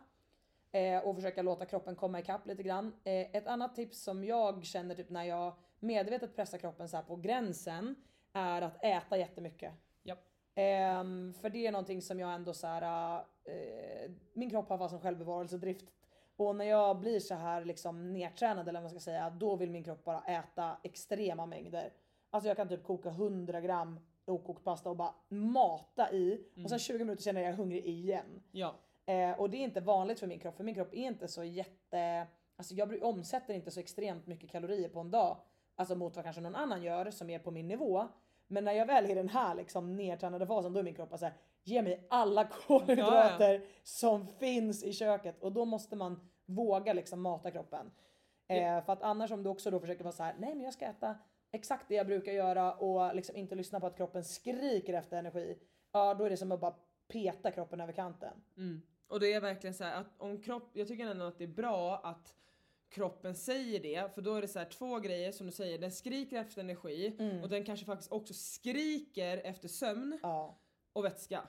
Speaker 3: Eh, och försöka låta kroppen komma ikapp lite grann. Eh, ett annat tips som jag känner typ när jag medvetet pressar kroppen så på gränsen är att äta jättemycket.
Speaker 2: Japp.
Speaker 3: Ehm, för det är någonting som jag ändå så här. Eh, min kropp har fast en självbevarelsedrift. Och när jag blir så här liksom nedtränad eller vad man ska säga, då vill min kropp bara äta extrema mängder. Alltså jag kan typ koka 100 gram okokt pasta och bara mata i och sen 20 minuter senare är jag hungrig igen.
Speaker 2: Ja.
Speaker 3: Eh, och det är inte vanligt för min kropp, för min kropp är inte så jätte... Alltså jag omsätter inte så extremt mycket kalorier på en dag. Alltså mot vad kanske någon annan gör som är på min nivå. Men när jag väl är i den här liksom nedtränade fasen då är min kropp så här, ge mig alla kolhydrater som finns i köket. Och då måste man våga liksom mata kroppen. Eh, för att annars om du också då försöker vara så här, nej men jag ska äta exakt det jag brukar göra och liksom inte lyssna på att kroppen skriker efter energi. Ja då är det som att bara peta kroppen över kanten.
Speaker 2: Mm. Och det är verkligen så här att om kropp, jag tycker ändå att det är bra att kroppen säger det, för då är det så här två grejer som du säger, den skriker efter energi och den kanske faktiskt också skriker efter sömn
Speaker 3: Ja.
Speaker 2: och vätska.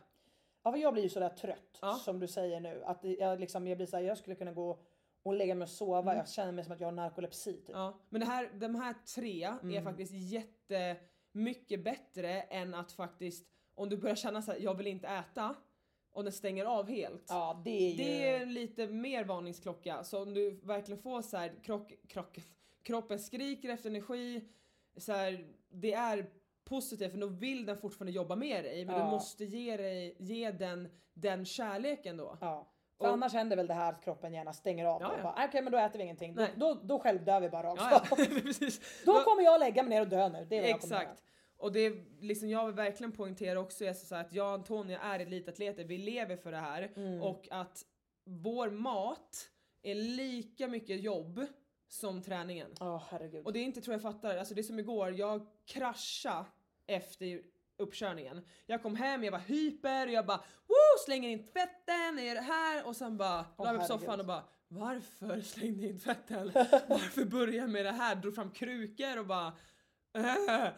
Speaker 3: Ja, för jag blir ju sådär trött
Speaker 2: Ja.
Speaker 3: som du säger nu. Att jag, liksom, jag blir såhär, jag skulle kunna gå och lägga mig och sova. Jag känner mig som att jag har narkolepsi. Typ.
Speaker 2: Ja. Men det här, de här tre är faktiskt jättemycket bättre än att faktiskt, om du börjar känna så här, jag vill inte äta, och den stänger av helt.
Speaker 3: Ja, det är ju...
Speaker 2: Det är lite mer varningsklocka. Så om du verkligen får så här, krock, krock, kroppen skriker efter energi, så här, det är positivt för då vill den fortfarande jobba med dig men
Speaker 3: Ja.
Speaker 2: du måste ge, dig, ge den den kärleken då.
Speaker 3: Ja. För
Speaker 2: Och-
Speaker 3: annars händer väl det här att kroppen gärna stänger av
Speaker 2: Ja,
Speaker 3: och
Speaker 2: ja.
Speaker 3: bara okej men då äter vi ingenting. Då,
Speaker 2: Nej.
Speaker 3: då, då självdör vi bara rakt
Speaker 2: Ja, ja.
Speaker 3: Då kommer jag lägga mig ner och dö nu. Det är vad
Speaker 2: Exakt. Och det är liksom, jag vill verkligen poängtera också är så att jag och Antonia är elitatleter, vi lever för det här
Speaker 3: Mm.
Speaker 2: och att vår mat är lika mycket jobb som träningen.
Speaker 3: Ja herregud.
Speaker 2: Och det är inte tror jag fattar, alltså det är som igår, jag kraschade efter uppkörningen. Jag kom hem, jag var hyper, jag bara Woo! slänger in tvätten, gör det här och sen bara
Speaker 3: Åh,
Speaker 2: la mig på soffan och bara varför slängde jag in tvätten? Varför började jag med det här? Drog fram krukor och bara äh.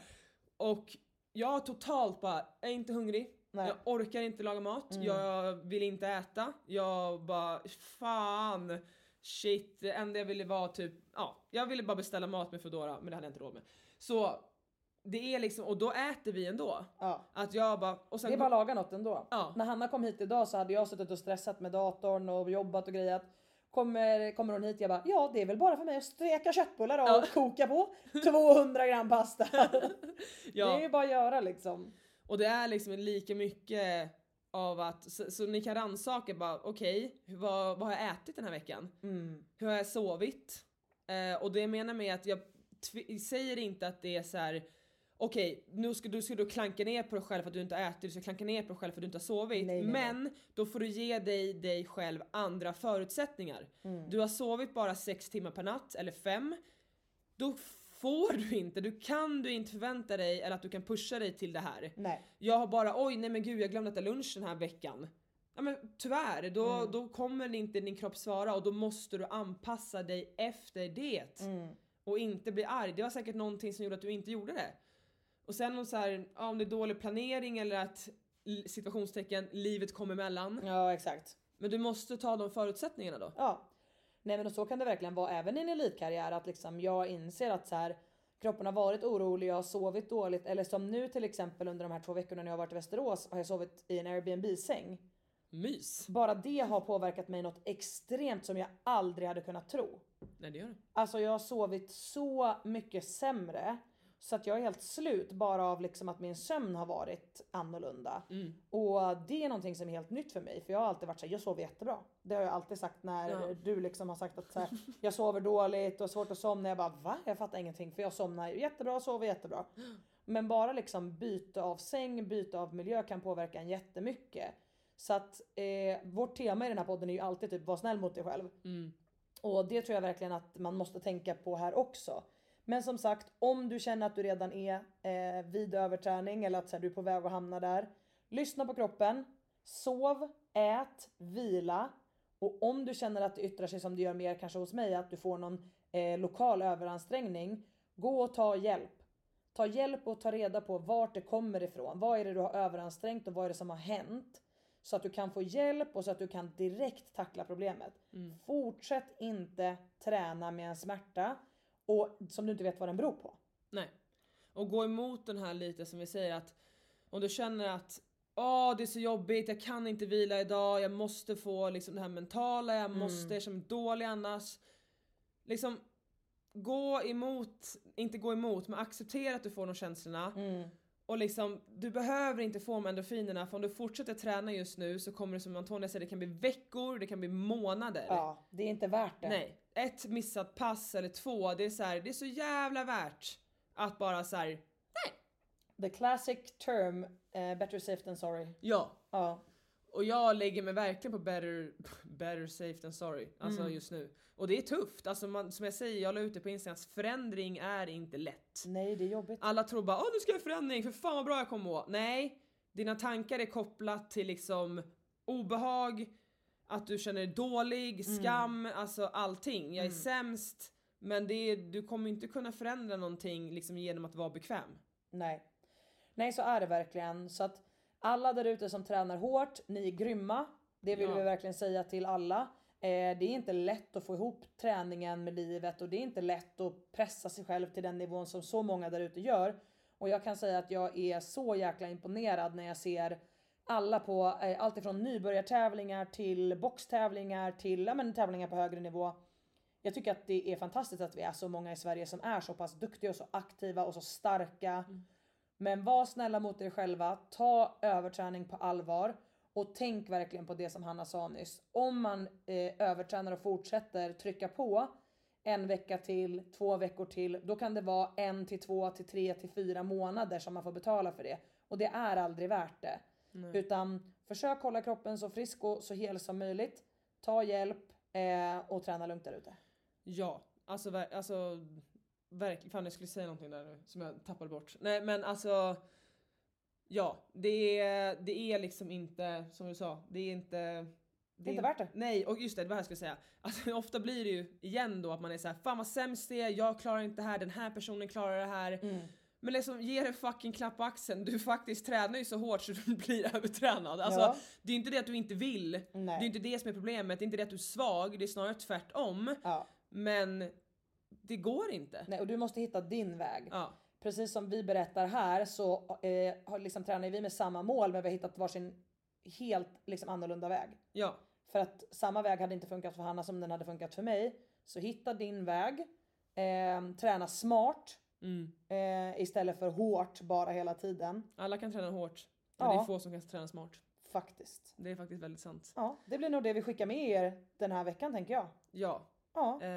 Speaker 2: Och jag totalt bara, jag är inte hungrig.
Speaker 3: Nej.
Speaker 2: Jag orkar inte laga mat, jag vill inte äta. Jag bara fan shit, det enda jag ville var typ, ja, jag ville bara beställa mat med Foodora men det hade jag inte råd med. Så det är liksom, och då äter vi ändå.
Speaker 3: Ja.
Speaker 2: Att jag bara, och sen
Speaker 3: Det är bara att laga något ändå.
Speaker 2: Ja.
Speaker 3: När Hanna kom hit idag så hade jag suttit och stressat med datorn och jobbat och grejat. Kommer, kommer hon hit jag bara ja det är väl bara för mig att steka köttbullar och
Speaker 2: Ja.
Speaker 3: koka på 200 gram pasta.
Speaker 2: ja.
Speaker 3: Det är ju bara att göra liksom.
Speaker 2: Och det är liksom lika mycket av att, så, så ni kan rannsaka bara okej, vad, vad har jag ätit den här veckan?
Speaker 3: Mm.
Speaker 2: Hur har jag sovit? Eh, och det jag menar med att jag säger inte att det är så här. Okej, nu ska du, ska du klanka ner på dig själv för att du inte ätit, du ska klanka ner på dig själv för att du inte har sovit.
Speaker 3: Nej, nej, nej.
Speaker 2: men då får du ge dig, dig själv andra förutsättningar.
Speaker 3: Mm.
Speaker 2: Du har sovit bara sex timmar per natt, eller fem. Då får du inte, du kan du inte förvänta dig eller att du kan pusha dig till det här.
Speaker 3: Nej.
Speaker 2: Jag har bara oj nej men gud jag glömde äta lunch den här veckan. Ja men tyvärr, då,
Speaker 3: Mm.
Speaker 2: då kommer inte din kropp svara och då måste du anpassa dig efter det.
Speaker 3: Mm.
Speaker 2: Och inte bli arg. Det var säkert någonting som gjorde att du inte gjorde det. Och sen om, så här, ja, om det är dålig planering eller att situationstecken livet kommer emellan.
Speaker 3: Ja exakt.
Speaker 2: Men du måste ta de förutsättningarna då.
Speaker 3: Ja. Nej men och så kan det verkligen vara även i en elitkarriär att liksom jag inser att så här kroppen har varit orolig, jag har sovit dåligt eller som nu till exempel under de här två veckorna när jag har varit i Västerås har jag sovit i en Airbnb-säng.
Speaker 2: Mys.
Speaker 3: Bara det har påverkat mig något extremt som jag aldrig hade kunnat tro.
Speaker 2: Nej det gör det.
Speaker 3: Alltså jag har sovit så mycket sämre så att jag är helt slut bara av liksom att min sömn har varit annorlunda.
Speaker 2: Mm.
Speaker 3: Och det är någonting som är helt nytt för mig för jag har alltid varit såhär, jag sover jättebra. Det har jag alltid sagt när
Speaker 2: Ja.
Speaker 3: du liksom har sagt att så här, jag sover dåligt och svårt att somna. Jag bara va? Jag fattar ingenting för jag somnar jättebra sover jättebra. Men bara liksom byte av säng, byte av miljö kan påverka en jättemycket. Så att eh, vårt tema i den här podden är ju alltid typ var snäll mot dig själv.
Speaker 2: Mm.
Speaker 3: Och det tror jag verkligen att man måste tänka på här också. Men som sagt, om du känner att du redan är eh, vid överträning eller att så här, du är på väg att hamna där. Lyssna på kroppen, sov, ät, vila. Och om du känner att det yttrar sig som det gör mer kanske hos mig, att du får någon eh, lokal överansträngning. Gå och ta hjälp. Ta hjälp och ta reda på vart det kommer ifrån. Vad är det du har överansträngt och vad är det som har hänt? Så att du kan få hjälp och så att du kan direkt tackla problemet. Fortsätt inte träna med en smärta och som du inte vet vad den beror på.
Speaker 2: Nej. Och gå emot den här lite som vi säger att om du känner att Åh det är så jobbigt, jag kan inte vila idag, jag måste få liksom det här mentala, jag måste, jag känner mig dålig annars. Liksom gå emot, inte gå emot, men acceptera att du får de känslorna. Och liksom, du behöver inte få de endorfinerna för om du fortsätter träna just nu så kommer det som Antonia säger, det kan bli veckor, det kan bli månader.
Speaker 3: Ja, det är inte värt det.
Speaker 2: Nej, ett missat pass eller två, det är så här, det är så jävla värt att bara så här,
Speaker 3: The classic term, eh, better safe than sorry.
Speaker 2: ja.
Speaker 3: Ja.
Speaker 2: Och jag lägger mig verkligen på better, better safe than sorry, alltså
Speaker 3: Mm.
Speaker 2: just nu. Och det är tufft, alltså man, som jag säger, jag la ut det på Instagram, förändring är inte lätt.
Speaker 3: Nej, det är jobbigt.
Speaker 2: Alla tror bara åh nu ska jag förändring, för fan vad bra jag kommer må. Nej, dina tankar är kopplat till liksom obehag, att du känner dig dålig,
Speaker 3: Mm.
Speaker 2: skam, alltså allting. Jag är sämst, men det är, du kommer inte kunna förändra någonting liksom genom att vara bekväm.
Speaker 3: Nej. Nej, så är det verkligen. Så att alla där ute som tränar hårt, ni är grymma. Det vill
Speaker 2: Ja.
Speaker 3: vi verkligen säga till alla. Eh, det är inte lätt att få ihop träningen med livet och det är inte lätt att pressa sig själv till den nivån som så många där ute gör. Och jag kan säga att jag är så jäkla imponerad när jag ser alla på eh, allt ifrån nybörjartävlingar till boxtävlingar till ja, men, tävlingar på högre nivå. Jag tycker att det är fantastiskt att vi är så många i Sverige som är så pass duktiga och så aktiva och så starka. Men var snälla mot er själva, ta överträning på allvar och tänk verkligen på det som Hanna sa nyss. Om man eh, övertränar och fortsätter trycka på en vecka till, två veckor till. Då kan det vara en till två till tre till fyra månader som man får betala för det. Och det är aldrig värt det. Utan försök hålla kroppen så frisk och så hel som möjligt. Ta hjälp eh, och träna lugnt där ute.
Speaker 2: Ja, alltså, ver- alltså verkligen. Fan jag skulle säga någonting där nu som jag tappade bort. Nej men alltså. Ja, det är, det är liksom inte som du sa. Det är inte. Det
Speaker 3: är inte värt det.
Speaker 2: Nej och just det, det var det jag skulle säga. Alltså, ofta blir det ju igen då att man är så här, fan vad sämst det är, jag klarar inte det här, den här personen klarar det här.
Speaker 3: Mm.
Speaker 2: Men liksom ge dig fucking klapp på axeln, du faktiskt tränar ju så hårt så du blir övertränad. Alltså,
Speaker 3: Ja.
Speaker 2: Det är inte det att du inte vill, det
Speaker 3: Nej.
Speaker 2: är inte det som är problemet, det är inte det att du är svag, det är snarare tvärtom.
Speaker 3: Ja.
Speaker 2: Men det går inte.
Speaker 3: Nej, och du måste hitta din väg.
Speaker 2: Ja.
Speaker 3: Precis som vi berättar här så eh, liksom, tränar vi med samma mål men vi har hittat varsin helt liksom, annorlunda väg.
Speaker 2: Ja.
Speaker 3: För att samma väg hade inte funkat för Hanna som den hade funkat för mig. Så hitta din väg. Eh, träna smart
Speaker 2: Mm.
Speaker 3: eh, istället för hårt bara hela tiden.
Speaker 2: Alla kan träna hårt, men det
Speaker 3: Ja.
Speaker 2: är få som kan träna smart.
Speaker 3: Faktiskt.
Speaker 2: Det är faktiskt väldigt sant.
Speaker 3: Ja, det blir nog det vi skickar med er den här veckan tänker jag.
Speaker 2: Ja.
Speaker 3: Ja,
Speaker 2: Eh,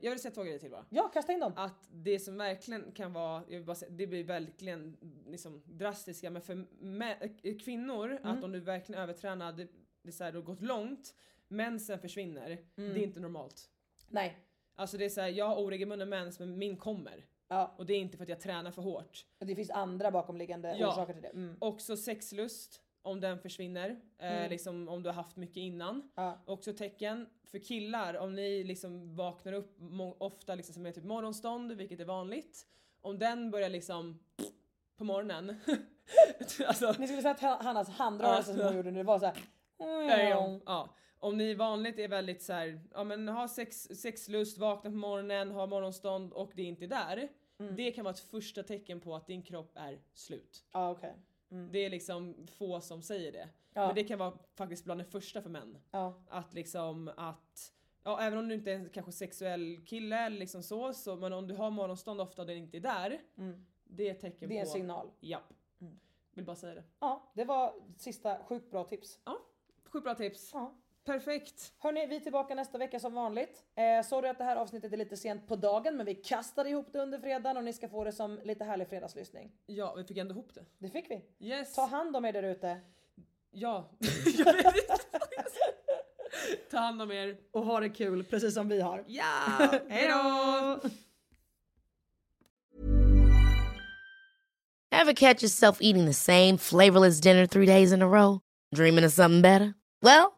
Speaker 2: jag vill säga två grejer till bara.
Speaker 3: ja kasta in dem.
Speaker 2: Att det som verkligen kan vara, jag vill bara säga, det blir verkligen liksom drastiska, men för mä- äh, kvinnor,
Speaker 3: Mm.
Speaker 2: att om du verkligen övertränar, det, det är så här, du har gått långt, mensen försvinner,
Speaker 3: Mm.
Speaker 2: det är inte normalt.
Speaker 3: Nej.
Speaker 2: Alltså det är så här, jag har oregelbunden mens men min kommer.
Speaker 3: Ja,
Speaker 2: Och det är inte för att jag tränar för hårt.
Speaker 3: och det finns andra bakomliggande
Speaker 2: Ja.
Speaker 3: orsaker till det. Mm.
Speaker 2: Också sexlust, om den försvinner, eh,
Speaker 3: Mm.
Speaker 2: liksom om du har haft mycket innan.
Speaker 3: Ja.
Speaker 2: Också tecken för killar, om ni liksom vaknar upp ofta liksom som är typ morgonstånd, vilket är vanligt. Om den börjar liksom på morgonen. alltså,
Speaker 3: Ni skulle säga att Ha- Hannas handrörelse som hon gjorde nu var så här.
Speaker 2: ja, ja. Om ni vanligt är väldigt så här, ja men har sex, sexlust, vaknar på morgonen, har morgonstånd och det är inte där. Det kan vara ett första tecken på att din kropp är slut.
Speaker 3: Ja okej.
Speaker 2: Det är liksom få som säger det.
Speaker 3: Ja.
Speaker 2: Men det kan vara faktiskt bland det första för män.
Speaker 3: Ja.
Speaker 2: Att liksom att, ja även om du inte är en kanske sexuell kille eller liksom så, så men om du har morgonstånd ofta och det inte är där. Det är ett tecken
Speaker 3: Mm. Det är en
Speaker 2: på...
Speaker 3: signal. Mm.
Speaker 2: Japp. Vill bara säga det.
Speaker 3: Ja, det var sista sjukt bra tips.
Speaker 2: Ja, sjukt bra tips.
Speaker 3: Ja.
Speaker 2: Perfekt.
Speaker 3: Hörni, vi är tillbaka nästa vecka som vanligt. Eh, sorry att det här avsnittet är lite sent på dagen, men vi kastade ihop det under fredagen och ni ska få det som lite härlig fredagslyssning.
Speaker 2: Ja, vi fick ändå ihop det.
Speaker 3: Det fick vi.
Speaker 2: Yes.
Speaker 3: Ta hand om er där ute.
Speaker 2: Ja. Ta hand om er.
Speaker 3: Och ha det kul, precis som vi har.
Speaker 2: Ja, hejdå!
Speaker 4: Ever catch yourself eating the same flavorless dinner three days in a row? Dreaming of something better? Well,